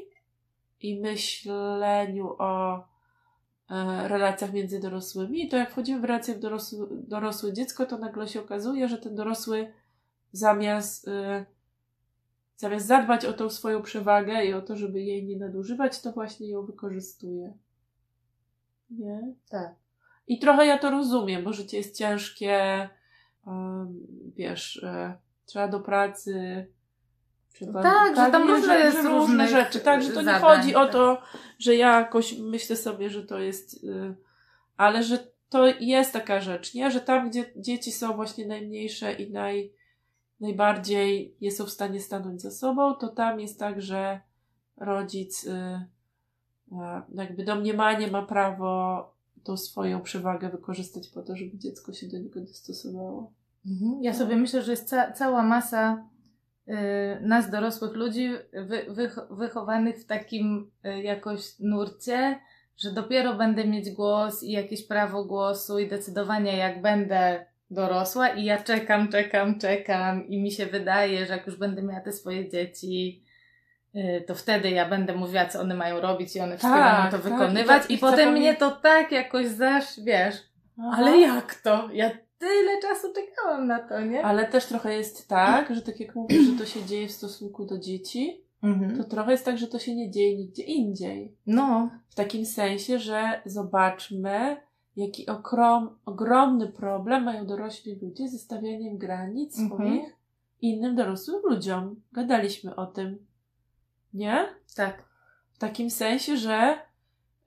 S2: i myśleniu o e, relacjach między dorosłymi, to jak wchodzimy w relacje w dorosły, dorosłe dziecko, to nagle się okazuje, że ten dorosły zamiast, y, zamiast zadbać o tą swoją przewagę i o to, żeby jej nie nadużywać, to właśnie ją wykorzystuje. Nie?
S1: Tak.
S2: I trochę ja to rozumiem, bo życie jest ciężkie, um, wiesz, e, trzeba do pracy. Trzeba,
S1: Tak, że tam
S2: nie,
S1: różne jest
S2: różne
S1: różnych
S2: rzeczy. Tak, że to nie
S1: zadań,
S2: chodzi o
S1: tak.
S2: to, że ja jakoś myślę sobie, że to jest, y, ale że to jest taka rzecz, nie? Że tam, gdzie dzieci są właśnie najmniejsze i naj, najbardziej nie są w stanie stanąć za sobą, to tam jest tak, że rodzic y, y, jakby domniemanie ma prawo tą swoją przewagę wykorzystać po to, żeby dziecko się do niego dostosowało.
S1: Mhm. Ja sobie myślę, że jest ca- cała masa nas, dorosłych ludzi, wy- wych- wychowanych w takim y, jakoś nurcie, że dopiero będę mieć głos i jakieś prawo głosu i decydowania, jak będę dorosła i ja czekam, czekam, czekam i mi się wydaje, że jak już będę miała te swoje dzieci, y, to wtedy ja będę mówiła, co one mają robić i one wszystkie
S2: Tak,
S1: będą to
S2: tak,
S1: wykonywać
S2: i to-
S1: i,
S2: i
S1: potem mnie to tak jakoś zaś, wiesz, ale jak to? Ja tyle czasu czekałam na to, nie?
S2: Ale też trochę jest tak, że tak jak mówisz, że to się dzieje w stosunku do dzieci,
S1: Mhm.
S2: to trochę jest tak, że to się nie dzieje nigdzie indziej.
S1: No.
S2: W takim sensie, że zobaczmy, jaki okrom, ogromny problem mają dorośli ludzie ze stawianiem granic
S1: Mhm.
S2: swoich innym dorosłym ludziom. Gadaliśmy o tym. Nie?
S1: Tak.
S2: W takim sensie, że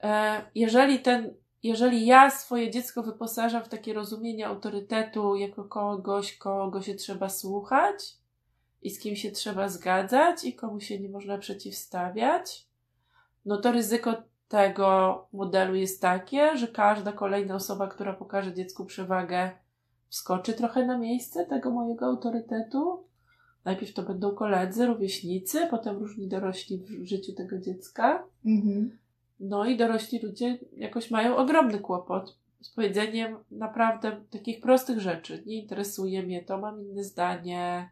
S2: e, jeżeli ten, jeżeli ja swoje dziecko wyposażam w takie rozumienie autorytetu jako kogoś, kogo się trzeba słuchać i z kim się trzeba zgadzać i komu się nie można przeciwstawiać, no to ryzyko tego modelu jest takie, że każda kolejna osoba, która pokaże dziecku przewagę, wskoczy trochę na miejsce tego mojego autorytetu. Najpierw to będą koledzy, rówieśnicy, potem różni dorośli w życiu tego dziecka.
S1: Mhm.
S2: No i dorośli ludzie jakoś mają ogromny kłopot z powiedzeniem naprawdę takich prostych rzeczy. Nie interesuje mnie to, mam inne zdanie,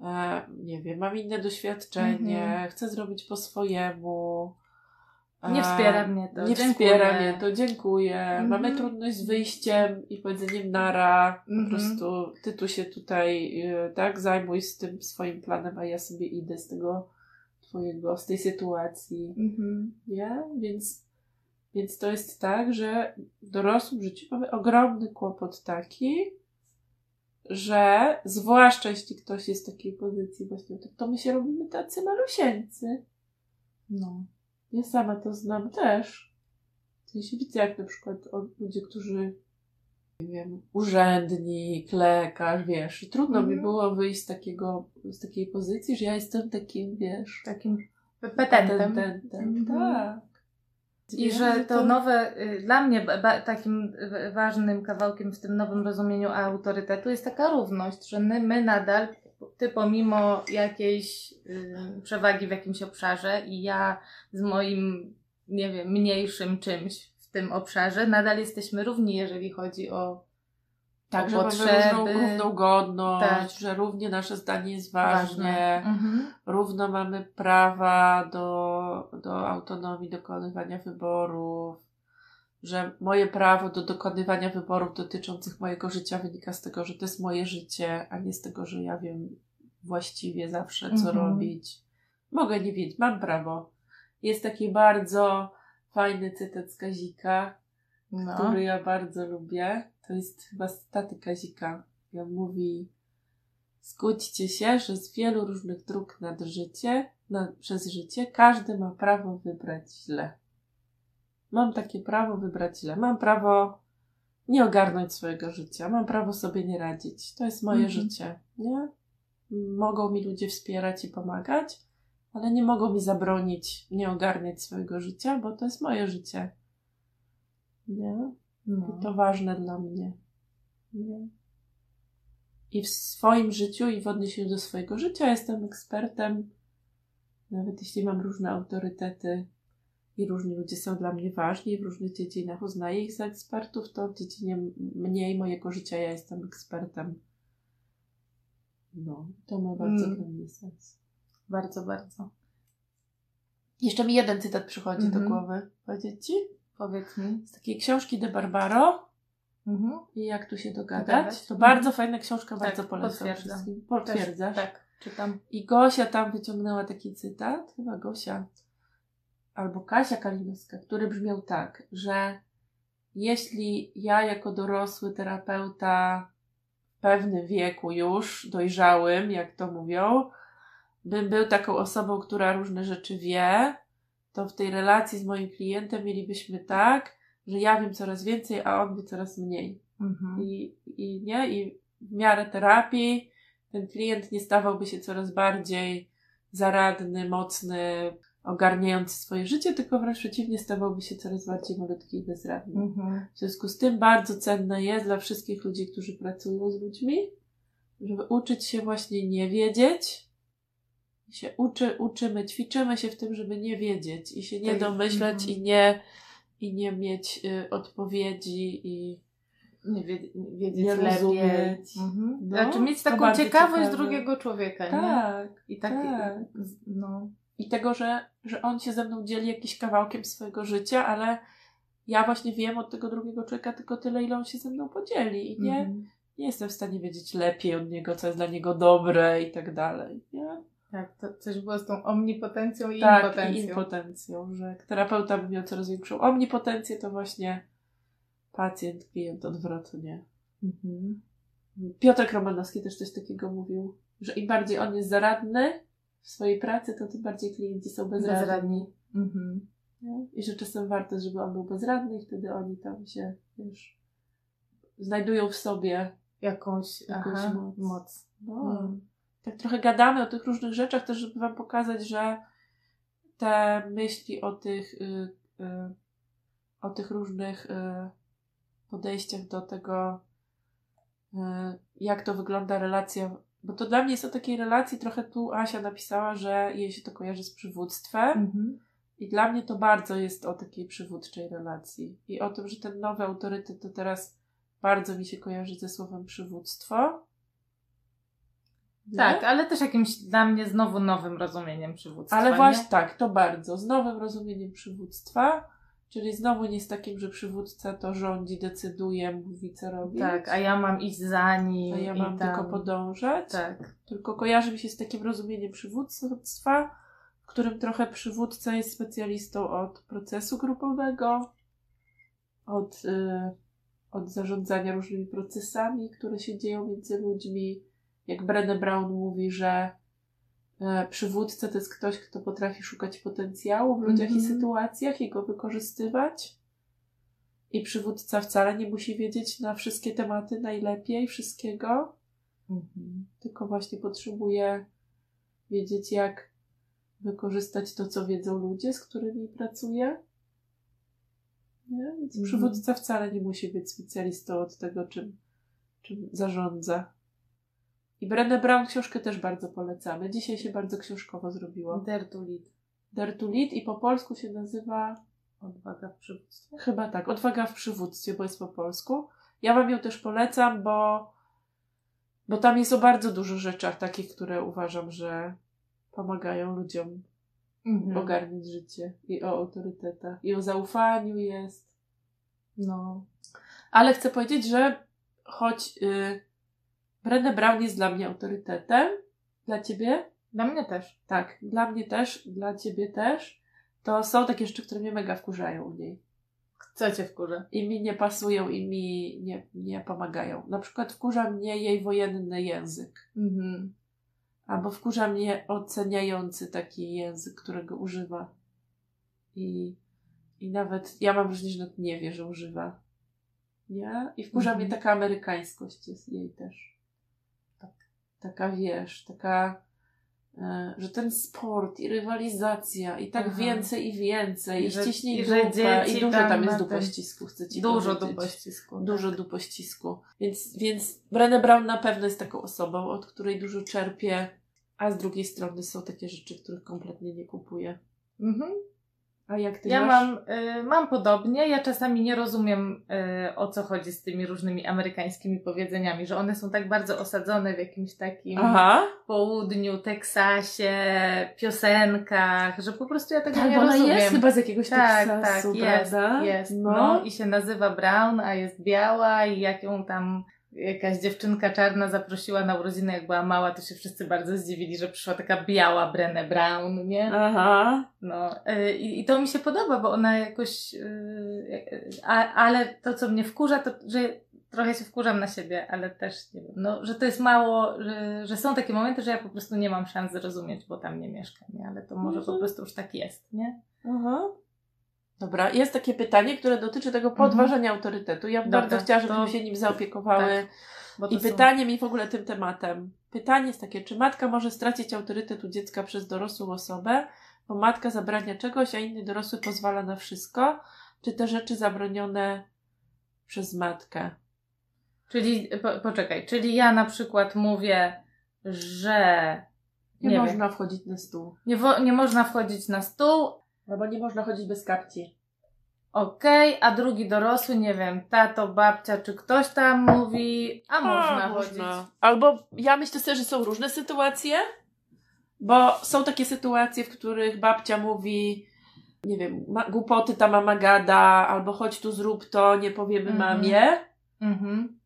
S2: e, nie wiem, mam inne doświadczenie,
S1: Mhm.
S2: chcę zrobić po swojemu. e,
S1: Nie wspiera mnie to.
S2: Nie
S1: dziękuję.
S2: wspiera mnie to, dziękuję.
S1: Mhm.
S2: Mamy trudność z wyjściem i powiedzeniem nara. Po
S1: Mhm.
S2: prostu ty tu się tutaj, e, tak, zajmuj z tym swoim planem, a ja sobie idę z tego twojego, z tej sytuacji.
S1: Mhm.
S2: Nie? Więc, więc to jest tak, że w dorosłym życiu mamy ogromny kłopot taki, że zwłaszcza jeśli ktoś jest w takiej pozycji właśnie, to, my się robimy tacy malusieńcy.
S1: No.
S2: Ja sama to znam też. W sensie widzę jak na przykład ludzie, którzy nie wiem, urzędnik, lekarz, wiesz, trudno mi
S1: Mhm.
S2: było wyjść z takiego, z takiej pozycji, że ja jestem takim, wiesz,
S1: Takim petentem.
S2: patentem.
S1: Mhm.
S2: Tak.
S1: I
S2: Wiem,
S1: że to nowe, y, dla mnie takim ważnym kawałkiem w tym nowym rozumieniu autorytetu jest taka równość, że my, my nadal, ty pomimo jakiejś y, przewagi w jakimś obszarze i ja z moim, nie wiem, mniejszym czymś w tym obszarze, nadal jesteśmy równi, jeżeli chodzi o,
S2: Tak, że
S1: potrzeby.
S2: mamy równą, równą godność,
S1: Tak.
S2: że równie nasze zdanie jest
S1: Ważne.
S2: ważne,
S1: Mhm.
S2: równo mamy prawa do, do autonomii, dokonywania wyborów, że moje prawo do dokonywania wyborów dotyczących mojego życia wynika z tego, że to jest moje życie, a nie z tego, że ja wiem właściwie zawsze, co
S1: Mhm.
S2: robić. Mogę nie wiedzieć, mam prawo. Jest taki bardzo fajny cytat z Kazika,
S1: No.
S2: który ja bardzo lubię. To jest chyba z taty Kazika. On mówi Zgódźcie się, że z wielu różnych dróg nad życie, na, przez życie każdy ma prawo wybrać źle. Mam takie prawo wybrać źle. Mam prawo nie ogarnąć swojego życia. Mam prawo sobie nie radzić. To jest moje
S1: Mhm.
S2: życie. Nie? Mogą mi ludzie wspierać i pomagać, ale nie mogą mi zabronić nie ogarniać swojego życia, bo to jest moje życie. Nie?
S1: No.
S2: I to ważne dla mnie. Nie? I w swoim życiu i w odniesieniu do swojego życia jestem ekspertem. Nawet jeśli mam różne autorytety i różni ludzie są dla mnie ważni w różnych dziedzinach uznaję ich za ekspertów, to w dziedzinie m- mnie i mojego życia ja jestem ekspertem. No, to ma bardzo
S1: Mm.
S2: dla mnie sens.
S1: Bardzo, bardzo.
S2: Jeszcze mi jeden cytat przychodzi
S1: Mhm.
S2: do głowy. Powiedzieć ci?
S1: Powiedz mi.
S2: Z takiej książki De Barbaro.
S1: Mhm.
S2: I jak tu się dogadać?
S1: Dogadać.
S2: To
S1: Mhm.
S2: bardzo fajna książka,
S1: Tak,
S2: bardzo polecam wszystkim. Potwierdzasz?
S1: Też, tak, czytam.
S2: I Gosia tam wyciągnęła taki cytat, chyba Gosia, albo Kasia Kalinowska, który brzmiał tak, że jeśli ja jako dorosły terapeuta w pewnym wieku już, dojrzałym, jak to mówią, bym był taką osobą, która różne rzeczy wie, to w tej relacji z moim klientem mielibyśmy tak, że ja wiem coraz więcej, a on wie coraz mniej.
S1: Mhm.
S2: I, i nie, i w miarę terapii ten klient nie stawałby się coraz bardziej zaradny, mocny, ogarniający swoje życie, tylko wręcz przeciwnie, stawałby się coraz bardziej malutki i bezradny.
S1: Mhm.
S2: W związku z tym bardzo cenne jest dla wszystkich ludzi, którzy pracują z ludźmi, żeby uczyć się właśnie nie wiedzieć. Się uczy, uczymy, ćwiczymy się w tym, żeby nie wiedzieć i się nie
S1: Tak,
S2: domyśleć
S1: mhm.
S2: i nie, i nie mieć y, odpowiedzi i
S1: Nie, wie, nie wiedzieć
S2: Nie
S1: lepiej.
S2: rozumieć.
S1: Mhm.
S2: No,
S1: znaczy mieć taką ciekawość
S2: ciekawe.
S1: drugiego człowieka, nie?
S2: tak.
S1: I tak,
S2: tak.
S1: no.
S2: I tego, że, że on się ze mną dzieli jakimś kawałkiem swojego życia, ale ja właśnie wiem od tego drugiego człowieka tylko tyle, ile on się ze mną podzieli. I nie,
S1: Mhm.
S2: nie jestem w stanie wiedzieć lepiej od niego, co jest dla niego dobre i tak dalej. Nie?
S1: Tak, to coś było z tą omnipotencją i
S2: tak,
S1: impotencją.
S2: i impotencją, że terapeuta by miał coraz większą omnipotencję, to właśnie pacjent, klient odwrotnie.
S1: Mhm.
S2: Piotr Romanowski też coś takiego mówił, że im bardziej on jest zaradny w swojej pracy, to tym bardziej klienci są bezradni.
S1: Bezradni. Mhm.
S2: I że czasem warto, żeby on był bezradny i wtedy oni tam się, wiesz, znajdują w sobie.
S1: Jakąś,
S2: Jakąś
S1: aha,
S2: moc.
S1: moc.
S2: No,
S1: Mm.
S2: Tak trochę gadamy o tych różnych rzeczach też, żeby wam pokazać, że te myśli o tych, y, y, o tych różnych y, podejściach do tego, jak to wygląda relacja. Bo to dla mnie jest o takiej relacji, trochę tu Asia napisała, że jej się to kojarzy z przywództwem.
S1: Mhm.
S2: I dla mnie to bardzo jest o takiej przywódczej relacji. I o tym, że ten nowy autorytet to teraz bardzo mi się kojarzy ze słowem przywództwo. Nie?
S1: Tak, ale też jakimś dla mnie znowu nowym rozumieniem przywództwa.
S2: Ale
S1: nie?
S2: właśnie tak, to bardzo. Z nowym rozumieniem przywództwa, czyli znowu nie z takim, że przywódca to rządzi, decyduje, mówi co robić.
S1: Tak, a ja mam iść za nim.
S2: a ja mam
S1: tam...
S2: tylko podążać.
S1: Tak.
S2: Tylko kojarzy mi się z takim rozumieniem przywództwa, w którym trochę przywódca jest specjalistą od procesu grupowego, od, y, od zarządzania różnymi procesami, które się dzieją między ludźmi. Jak Brené Brown mówi, że e, przywódca to jest ktoś, kto potrafi szukać potencjału w ludziach i
S1: Mhm.
S2: sytuacjach i go wykorzystywać. I przywódca wcale nie musi wiedzieć na wszystkie tematy najlepiej, wszystkiego
S1: Mhm.
S2: tylko właśnie potrzebuję wiedzieć, jak wykorzystać to, co wiedzą ludzie, z którymi pracuję. Nie? Więc
S1: Mhm.
S2: przywódca wcale nie musi być specjalistą od tego, czym, czym zarządza. I Brené Brown książkę też bardzo polecamy. Dzisiaj się bardzo książkowo zrobiło.
S1: To Lead
S2: i po polsku się nazywa
S1: Odwaga w przywództwie.
S2: chyba tak, Odwaga w przywództwie, bo jest po polsku. Ja Wam ją też polecam, bo, bo tam jest o bardzo dużo rzeczach takich, które uważam, że pomagają ludziom
S1: Mhm.
S2: ogarnąć życie i o autorytetach, i o zaufaniu jest.
S1: No.
S2: Ale chcę powiedzieć, że choć y, Brené Brown jest dla mnie autorytetem, dla ciebie,
S1: Dla mnie też.
S2: tak, dla mnie też, dla ciebie też, to są takie rzeczy, które mnie mega wkurzają u niej.
S1: Co cię wkurza?
S2: I mi nie pasują i mi nie, nie pomagają. Na przykład wkurza mnie jej wojenny język.
S1: Mhm.
S2: Albo wkurza mnie oceniający taki język, którego używa. I, i nawet ja mam wrażenie, że nie wie, że używa. Nie? I wkurza
S1: Mhm.
S2: mnie taka amerykańskość jest jej też. Tak. Taka wiesz, taka, e, że ten sport i rywalizacja i tak
S1: Aha.
S2: więcej i więcej. I,
S1: I że-
S2: ściśnij
S1: i
S2: dupę. I dużo
S1: tam
S2: tam jest
S1: na tym-
S2: dupościsku, chcę ci
S1: Dużo
S2: powiedzieć.
S1: dupościsku.
S2: Dużo dupościsku. Więc, więc Brené Brown na pewno jest taką osobą, od której dużo czerpię, a z drugiej strony są takie rzeczy, których kompletnie nie kupuję.
S1: Mhm.
S2: A jak ty
S1: Ja
S2: masz?
S1: mam, y, mam podobnie. Ja czasami nie rozumiem, y, o co chodzi z tymi różnymi amerykańskimi powiedzeniami, że one są tak bardzo osadzone w jakimś takim
S2: Aha.
S1: południu, Teksasie, piosenkach, że po prostu ja tego
S2: Tak,
S1: nie
S2: bo ona
S1: rozumiem.
S2: jest chyba z jakiegoś
S1: tak,
S2: Teksasu,
S1: tak, jest,
S2: prawda?
S1: jest.
S2: No.
S1: No. i się nazywa Brown, a jest biała i jak ją tam jakaś dziewczynka czarna zaprosiła na urodziny, jak była mała, to się wszyscy bardzo zdziwili, że przyszła taka biała Brené Brown, nie?
S2: Aha.
S1: No, y, i, i to mi się podoba, bo ona jakoś. y, y, a, ale to, co mnie wkurza, to że trochę się wkurzam na siebie, ale też nie wiem, no, że to jest mało, że, że są takie momenty, że ja po prostu nie mam szans zrozumieć, bo tam nie mieszkam, nie? Ale to może po
S2: Mhm.
S1: prostu już tak jest, nie?
S2: Aha. Dobra, jest takie pytanie, które dotyczy tego podważania autorytetu. Ja bym
S1: Mhm. Dobra,
S2: bardzo chciała, żebyśmy
S1: to-
S2: się nim zaopiekowały.
S1: tak,
S2: I
S1: są-
S2: pytanie mi w ogóle tym tematem. Pytanie jest takie, czy matka może stracić autorytet u dziecka przez dorosłą osobę, bo matka zabrania czegoś, a inny dorosły pozwala na wszystko? Czy te rzeczy zabronione przez matkę?
S1: Czyli, po, poczekaj, czyli ja na przykład mówię, że
S2: Nie,
S1: Nie
S2: można wchodzić na stół.
S1: nie, nie można wchodzić na stół,
S2: Albo nie można chodzić bez kapci.
S1: Okej, a drugi dorosły, nie wiem, tato, babcia czy ktoś tam mówi, a można chodzić.
S2: Albo ja myślę sobie, że są różne sytuacje, bo są takie sytuacje, w których babcia mówi, nie wiem, ma, głupoty ta mama gada, albo chodź tu zrób to, nie powiemy
S1: Mhm.
S2: mamie,
S1: Mhm,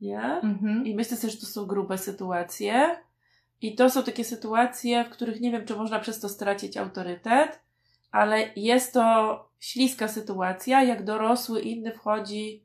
S2: nie?
S1: mhm.
S2: I myślę sobie, że to są grube sytuacje. I to są takie sytuacje, w których nie wiem, czy można przez to stracić autorytet, ale jest to śliska sytuacja, jak dorosły inny wchodzi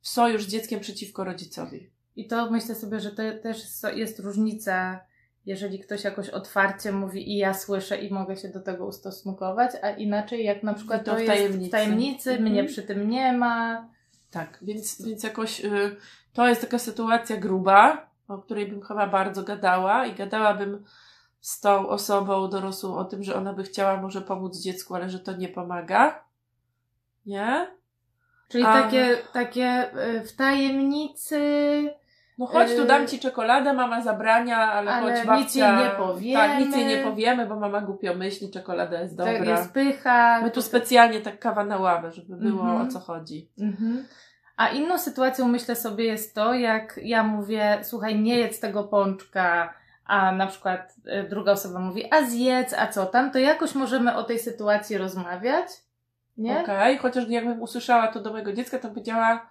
S2: w sojusz z dzieckiem przeciwko rodzicowi.
S1: I to myślę sobie, że to też jest- różnica, jeżeli ktoś jakoś otwarcie mówi i ja słyszę i mogę się do tego ustosunkować, a inaczej jak na przykład
S2: I to
S1: to,
S2: w
S1: jest
S2: tajemnicy.
S1: w tajemnicy,
S2: Mhm.
S1: mnie przy tym nie ma.
S2: Tak, więc, więc jakoś y, to jest taka sytuacja gruba, o której bym chyba bardzo gadała i gadałabym z tą osobą dorosłą o tym, że ona by chciała może pomóc dziecku, ale że to nie pomaga. Nie?
S1: Czyli
S2: A-
S1: takie, takie y, w tajemnicy,
S2: No chodź, tu
S1: Yy,
S2: dam ci czekoladę, mama zabrania, ale,
S1: ale
S2: chodź babcia...
S1: nic jej nie powiemy.
S2: Tak, nic jej nie powiemy, bo mama głupio myśli, czekolada jest
S1: to
S2: dobra.
S1: jest pycha.
S2: My tu specjalnie tak kawa na ławę, żeby było
S1: Mhm.
S2: o co chodzi.
S1: Mhm. A inną sytuacją myślę sobie jest to, jak ja mówię, słuchaj, nie jedz tego pączka, a na przykład y, druga osoba mówi, a zjedz, a co tam, to jakoś możemy o tej sytuacji rozmawiać, nie?
S2: Okej, chociaż jakbym usłyszała to do mojego dziecka, to powiedziała,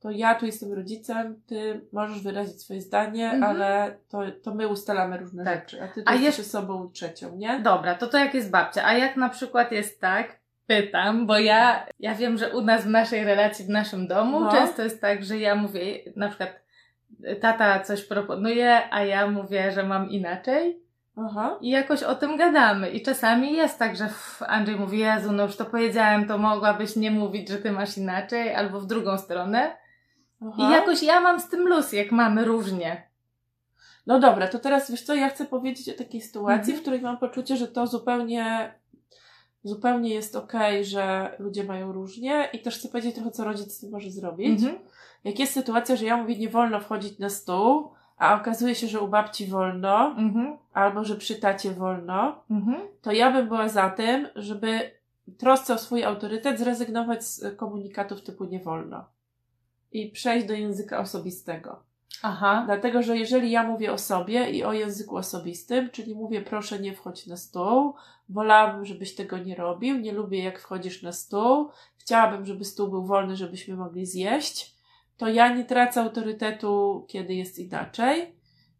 S2: to ja tu jestem rodzicem, ty możesz wyrazić swoje zdanie,
S1: Mhm.
S2: ale to, to my ustalamy różne
S1: Tak.
S2: rzeczy, a ty tu
S1: A
S2: jesteś
S1: jest-
S2: osobą trzecią, nie?
S1: Dobra, to to jak jest babcia, a jak na przykład jest tak, pytam, bo ja, ja wiem, że u nas w naszej relacji, w naszym domu
S2: No.
S1: często jest tak, że ja mówię, na przykład tata coś proponuje, a ja mówię, że mam inaczej.
S2: Aha.
S1: I jakoś o tym gadamy. I czasami jest tak, że Andrzej mówi, Jezu, no już to powiedziałem, to mogłabyś nie mówić, że ty masz inaczej, albo w drugą stronę.
S2: Aha.
S1: I jakoś ja mam z tym luz, jak mamy różnie.
S2: No dobra, to teraz wiesz co, ja chcę powiedzieć o takiej sytuacji,
S1: Mhm.
S2: w której mam poczucie, że to zupełnie, zupełnie jest okej, że ludzie mają różnie i też chcę powiedzieć trochę, co rodzic z tym może zrobić.
S1: Mhm.
S2: Jak jest sytuacja, że ja mówię, nie wolno wchodzić na stół, a okazuje się, że u babci wolno,
S1: Mhm.
S2: albo że przy tacie wolno,
S1: Mhm.
S2: to ja bym była za tym, żeby trosce o swój autorytet zrezygnować z komunikatów typu nie wolno. i przejść do języka osobistego.
S1: Aha.
S2: Dlatego, że jeżeli ja mówię o sobie i o języku osobistym, czyli mówię proszę nie wchodź na stół, wolałabym, żebyś tego nie robił, nie lubię jak wchodzisz na stół, chciałabym, żeby stół był wolny, żebyśmy mogli zjeść, to ja nie tracę autorytetu, kiedy jest inaczej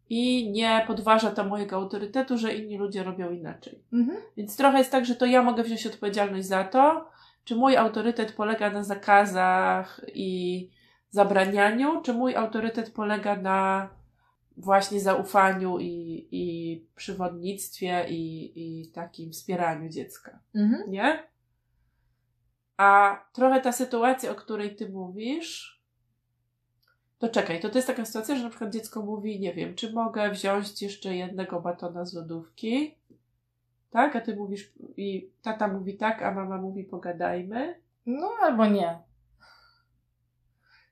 S2: i nie podważa to mojego autorytetu, że inni ludzie robią inaczej.
S1: Mhm.
S2: Więc trochę jest tak, że to ja mogę wziąć odpowiedzialność za to, czy mój autorytet polega na zakazach i zabranianiu, czy mój autorytet polega na właśnie zaufaniu i, i przywodnictwie i, i takim wspieraniu dziecka.
S1: Mhm.
S2: Nie? A trochę ta sytuacja, o której ty mówisz, to czekaj, to to jest taka sytuacja, że na przykład dziecko mówi, nie wiem, czy mogę wziąć jeszcze jednego batona z lodówki, tak? A ty mówisz, i tata mówi tak, a mama mówi pogadajmy.
S1: No albo nie.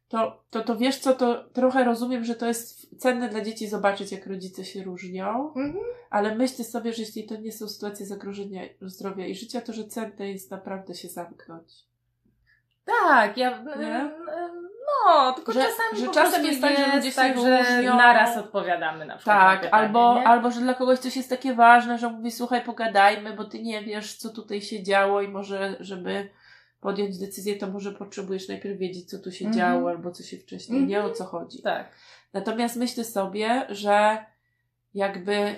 S2: To, to, to wiesz co, to trochę rozumiem, że to jest cenne dla dzieci zobaczyć, jak rodzice się różnią,
S1: Mhm.
S2: ale myślę sobie, że jeśli to nie są sytuacje zagrożenia zdrowia i życia, to że cenne jest naprawdę się zamknąć.
S1: Tak, ja.
S2: Nie?
S1: No, tylko
S2: Że-
S1: czasami
S2: że
S1: po
S2: czasem jest tak, że ludzie się
S1: tak, że naraz odpowiadamy na przykład. na
S2: Tak,
S1: pytanie,
S2: albo,
S1: nie?
S2: albo że dla kogoś coś jest takie ważne, że mówi, słuchaj, pogadajmy, bo ty nie wiesz, co tutaj się działo i może, żeby podjąć decyzję, to może potrzebujesz najpierw wiedzieć, co tu się
S1: Mhm.
S2: działo, albo co się wcześniej, nie o
S1: Mhm.
S2: co chodzi.
S1: Tak.
S2: Natomiast myślę sobie, że jakby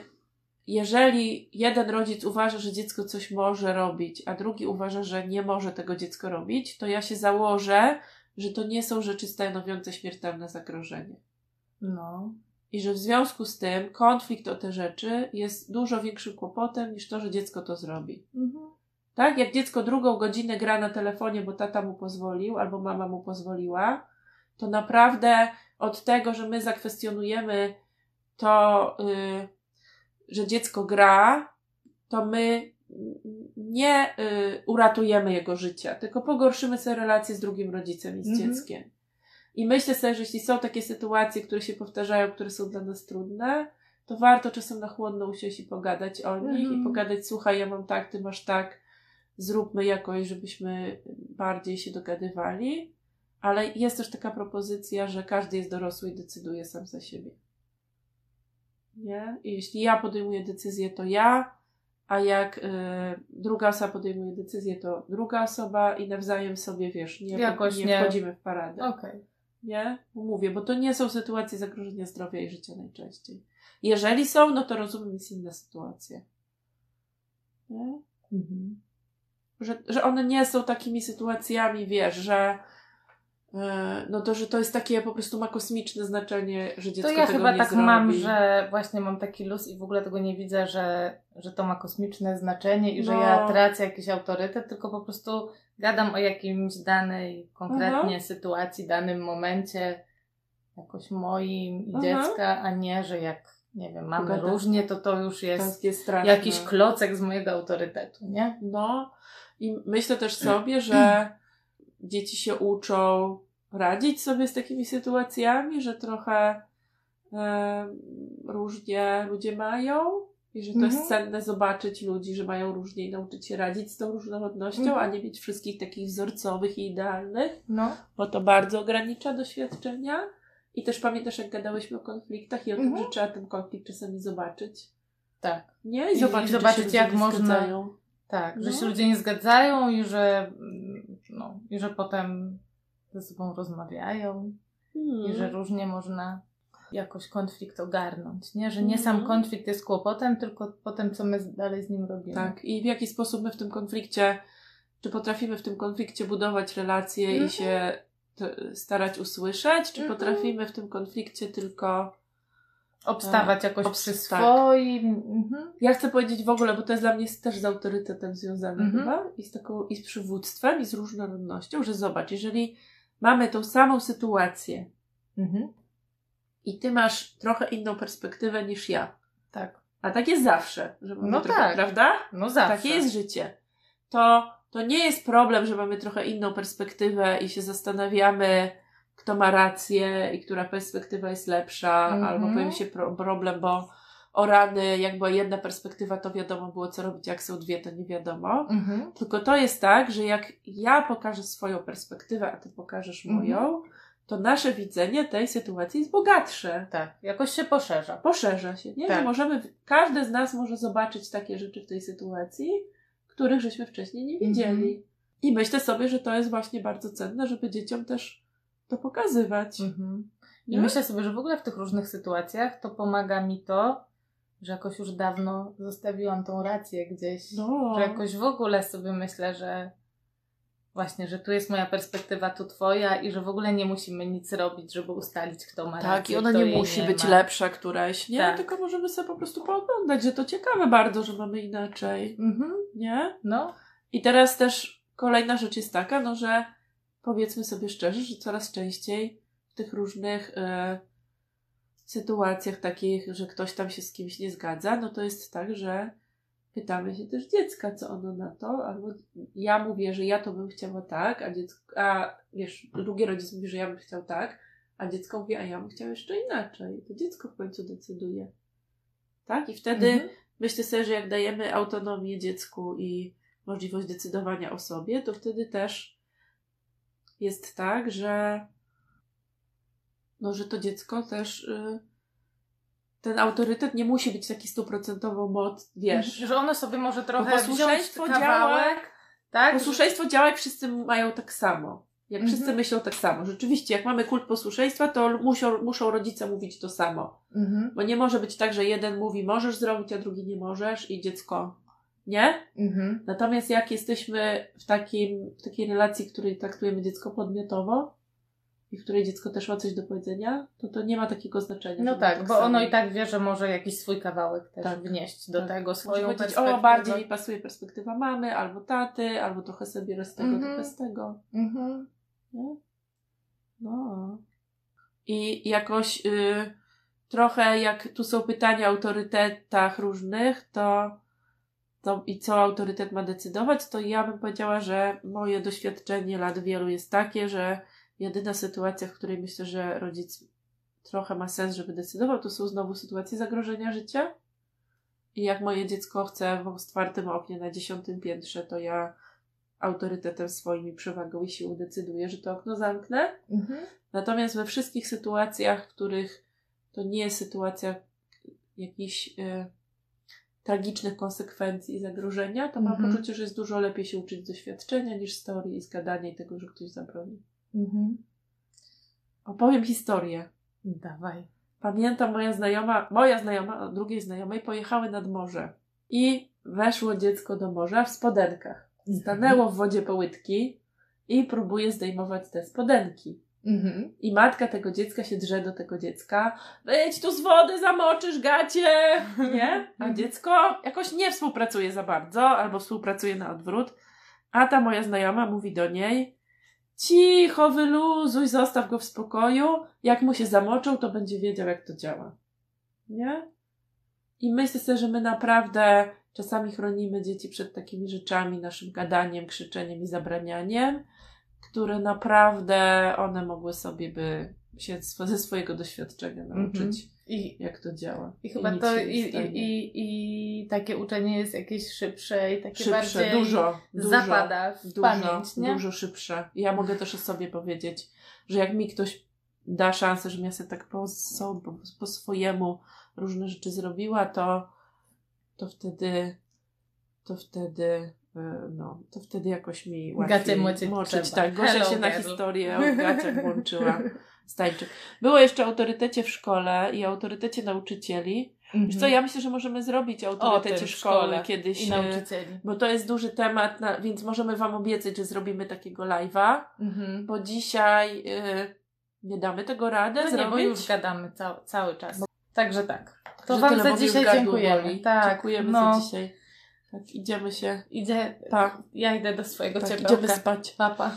S2: jeżeli jeden rodzic uważa, że dziecko coś może robić, a drugi uważa, że nie może tego dziecko robić, to ja się założę, że to nie są rzeczy stanowiące śmiertelne zagrożenie.
S1: No.
S2: I że w związku z tym konflikt o te rzeczy jest dużo większym kłopotem niż to, że dziecko to zrobi.
S1: Mhm.
S2: Tak? Jak dziecko drugą godzinę gra na telefonie, bo tata mu pozwolił albo mama mu pozwoliła, to naprawdę od tego, że my zakwestionujemy to, y, że dziecko gra, to my nie y, uratujemy jego życia, tylko pogorszymy sobie relacje z drugim rodzicem i z
S1: Mhm.
S2: dzieckiem. I myślę sobie, że jeśli są takie sytuacje, które się powtarzają, które są dla nas trudne, to warto czasem na chłodno usiąść i pogadać o nich
S1: Mhm.
S2: i pogadać, słuchaj, ja mam tak, ty masz tak, zróbmy jakoś, żebyśmy bardziej się dogadywali. Ale jest też taka propozycja, że każdy jest dorosły i decyduje sam za siebie. Nie? I jeśli ja podejmuję decyzję, to ja, a jak y, druga osoba podejmuje decyzję, to druga osoba i nawzajem sobie, wiesz, nie,
S1: Jakoś
S2: nie,
S1: nie.
S2: wchodzimy w paradę.
S1: Okej.
S2: Nie? Mówię, bo to nie są sytuacje zagrożenia zdrowia i życia najczęściej. Jeżeli są, no to rozumiem, jest inna sytuacja. Nie?
S1: Mhm.
S2: Że, że one nie są takimi sytuacjami, wiesz, że no to, że to jest takie po prostu ma kosmiczne znaczenie, że
S1: To
S2: dziecko
S1: ja
S2: tego
S1: chyba
S2: nie
S1: tak
S2: zrobi.
S1: mam, że właśnie mam taki luz i w ogóle tego nie widzę, że, że to ma kosmiczne znaczenie i że
S2: No.
S1: ja tracę jakiś autorytet, tylko po prostu gadam o jakimś danej konkretnie
S2: Mhm.
S1: sytuacji, danym momencie, jakoś moim i dziecka, a nie, że jak, nie wiem, mamy
S2: Pogada-
S1: różnie, to to już
S2: To
S1: jest
S2: jest, jest
S1: jakiś klocek z mojego autorytetu, nie?
S2: No i myślę też [clears throat] sobie, że dzieci się uczą radzić sobie z takimi sytuacjami, że trochę e, różnie ludzie mają i że to
S1: Mhm.
S2: jest cenne zobaczyć ludzi, że mają różnie i nauczyć się radzić z tą różnorodnością,
S1: Mhm.
S2: a nie mieć wszystkich takich wzorcowych i idealnych,
S1: No.
S2: bo to bardzo ogranicza doświadczenia. I też pamiętasz, jak gadałyśmy o konfliktach i o tym,
S1: Mhm.
S2: że trzeba ten konflikt czasami zobaczyć.
S1: Tak.
S2: Nie?
S1: I- i
S2: zobaczyć, czy
S1: zobaczyć, jak można-
S2: zgadzają.
S1: Tak, że
S2: No.
S1: się ludzie nie zgadzają i że, mm, no, i że potem ze sobą rozmawiają
S2: Hmm.
S1: i że różnie można jakoś konflikt ogarnąć, nie? Że nie sam
S2: Mhm.
S1: konflikt jest kłopotem, tylko potem, co my dalej z nim robimy.
S2: Tak, i w jaki sposób my w tym konflikcie, czy potrafimy w tym konflikcie budować relacje
S1: Mhm.
S2: i się t- starać usłyszeć, czy
S1: Mhm.
S2: potrafimy w tym konflikcie tylko.
S1: Obstawać jakoś
S2: obs-
S1: przy
S2: tak.
S1: swoim. Mhm.
S2: Ja chcę powiedzieć w ogóle, bo to jest dla mnie też z autorytetem związane
S1: Mhm.
S2: chyba i z taką, i z przywództwem, i z różnorodnością, że zobacz, jeżeli mamy tą samą sytuację
S1: Mhm.
S2: i ty masz trochę inną perspektywę niż ja,
S1: Tak.
S2: a tak jest zawsze, że mamy
S1: No
S2: trochę,
S1: tak.
S2: prawda?
S1: No zawsze.
S2: Takie jest życie. To, to nie jest problem, że mamy trochę inną perspektywę i się zastanawiamy, kto ma rację i która perspektywa jest lepsza,
S1: Mhm.
S2: albo powiem się pro, problem, bo o rany, jak była jedna perspektywa, to wiadomo było, co robić, jak są dwie, to nie wiadomo.
S1: Mhm.
S2: Tylko to jest tak, że jak ja pokażę swoją perspektywę, a ty pokażesz
S1: Mhm.
S2: moją, to nasze widzenie tej sytuacji jest bogatsze.
S1: Tak, jakoś się poszerza.
S2: Poszerza się, nie?
S1: Tak.
S2: Że możemy, każdy z nas może zobaczyć takie rzeczy w tej sytuacji, których żeśmy wcześniej nie widzieli.
S1: Mhm.
S2: I myślę sobie, że to jest właśnie bardzo cenne, żeby dzieciom też to pokazywać.
S1: Mhm. I
S2: Nie?
S1: myślę sobie, że w ogóle w tych różnych sytuacjach to pomaga mi to, że jakoś już dawno zostawiłam tą rację gdzieś.
S2: No.
S1: Że jakoś w ogóle sobie myślę, że właśnie, że tu jest moja perspektywa, tu twoja i że w ogóle nie musimy nic robić, żeby ustalić, kto ma rację.
S2: Tak, i ona nie musi
S1: nie
S2: być
S1: ma.
S2: lepsza któraś, nie?
S1: Tak.
S2: Tylko możemy sobie po prostu pooglądać, że to ciekawe bardzo, że mamy inaczej,
S1: Mhm.
S2: nie?
S1: No,
S2: I teraz też kolejna rzecz jest taka, no że powiedzmy sobie szczerze, że coraz częściej w tych różnych e, sytuacjach takich, że ktoś tam się z kimś nie zgadza, no to jest tak, że pytamy się też dziecka, co ono na to, albo ja mówię, że ja to bym chciała tak, a dziecko, a wiesz, drugi rodzic mówi, że ja bym chciał tak, a dziecko mówi, a ja bym chciał jeszcze inaczej. To dziecko w końcu decyduje. Tak? I wtedy
S1: Mhm.
S2: myślę sobie, że jak dajemy autonomię dziecku i możliwość decydowania o sobie, to wtedy też jest tak, że no, że to dziecko też y, ten autorytet nie musi być taki stuprocentowo moc, wiesz.
S1: że ono sobie może trochę
S2: posłuszeństwo
S1: wziąć
S2: działa-
S1: kawałek, tak?
S2: Posłuszeństwo działa, jak wszyscy mają tak samo. Jak
S1: Mhm.
S2: wszyscy myślą tak samo. Rzeczywiście, jak mamy kult posłuszeństwa, to muszą, muszą rodzice mówić to samo.
S1: Mhm.
S2: Bo nie może być tak, że jeden mówi możesz zrobić, a drugi nie możesz i dziecko nie.
S1: Mhm.
S2: Natomiast jak jesteśmy w, takim, w takiej relacji, w której traktujemy dziecko podmiotowo i w której dziecko też ma coś do powiedzenia, to to nie ma takiego znaczenia.
S1: No
S2: ma
S1: tak, bo
S2: samo.
S1: ono i tak wie, że może jakiś swój kawałek też
S2: Tak,
S1: wnieść do
S2: tak.
S1: tego
S2: Może
S1: swoją
S2: powiedzieć,
S1: perspektywę.
S2: o, bardziej mi pasuje perspektywa mamy, albo taty, albo trochę sobie z tego,
S1: Mhm.
S2: trochę z tego.
S1: Mhm.
S2: Nie? No. I jakoś y, trochę jak tu są pytania o autorytetach różnych, to, to i co autorytet ma decydować, to ja bym powiedziała, że moje doświadczenie lat wielu jest takie, że jedyna sytuacja, w której myślę, że rodzic trochę ma sens, żeby decydował, to są znowu sytuacje zagrożenia życia. I jak moje dziecko chce w otwartym oknie na dziesiątym piętrze, to ja autorytetem swoim i przewagą i siłą decyduję, że to okno zamknę.
S1: Mhm.
S2: Natomiast we wszystkich sytuacjach, w których to nie jest sytuacja jakichś e, tragicznych konsekwencji i zagrożenia, to mam
S1: Mhm.
S2: poczucie, że jest dużo lepiej się uczyć z doświadczenia niż z teorii i z gadania i tego, że ktoś zabroni.
S1: Mhm.
S2: Opowiem historię.
S1: Dawaj.
S2: Pamiętam moja znajoma, moja znajoma, od drugiej znajomej pojechały nad morze i weszło dziecko do morza w spodenkach. Stanęło w wodzie po łydki i próbuje zdejmować te spodenki.
S1: Mhm.
S2: I matka tego dziecka się drze do tego dziecka. Wyjdź tu z wody, zamoczysz gacie! Nie? A [laughs] dziecko jakoś nie współpracuje za bardzo, albo współpracuje na odwrót. A ta moja znajoma mówi do niej cicho, wyluzuj, zostaw go w spokoju. Jak mu się zamoczył, to będzie wiedział, jak to działa. Nie? I myślę sobie, że my naprawdę czasami chronimy dzieci przed takimi rzeczami, naszym gadaniem, krzyczeniem i zabranianiem, które naprawdę one mogły sobie by się ze swojego doświadczenia nauczyć,
S1: Mhm. I,
S2: jak to działa.
S1: i chyba to i, i, i, takie uczenie jest jakieś szybsze i takie
S2: szybsze,
S1: bardziej
S2: dużo, dużo,
S1: zapada w
S2: dużo,
S1: pamięć, nie?
S2: dużo szybsze. Ja mogę też o sobie powiedzieć, że jak mi ktoś da szansę, żebym ja sobie tak po, po, po swojemu różne rzeczy zrobiła, to, to wtedy to wtedy no, to wtedy jakoś mi łatwiej
S1: moczyć
S2: moczyć. Tak, Gosia
S1: Hello,
S2: się na historię o [laughs] gaciach włączyła. Stańczy. Było jeszcze o autorytecie w szkole i autorytecie nauczycieli. Wiesz co, ja myślę, że możemy zrobić o autorytecie
S1: w
S2: szkoły
S1: szkole
S2: kiedyś.
S1: I
S2: y,
S1: nauczycieli.
S2: bo to jest duży temat, na, więc możemy Wam obiecać, że zrobimy takiego live'a,
S1: Mhm.
S2: bo dzisiaj y, nie damy tego radę
S1: No nie,
S2: zrobić.
S1: bo już gadamy cały, cały czas. Także tak. To
S2: Że
S1: Wam za
S2: bo
S1: dzisiaj dziękujemy. Tak,
S2: Dziękujemy
S1: no,
S2: za dzisiaj. Tak, idziemy się.
S1: Idzie,
S2: Pa,
S1: ja idę do swojego
S2: tak,
S1: ciepełka.
S2: idziemy spać.
S1: Papa.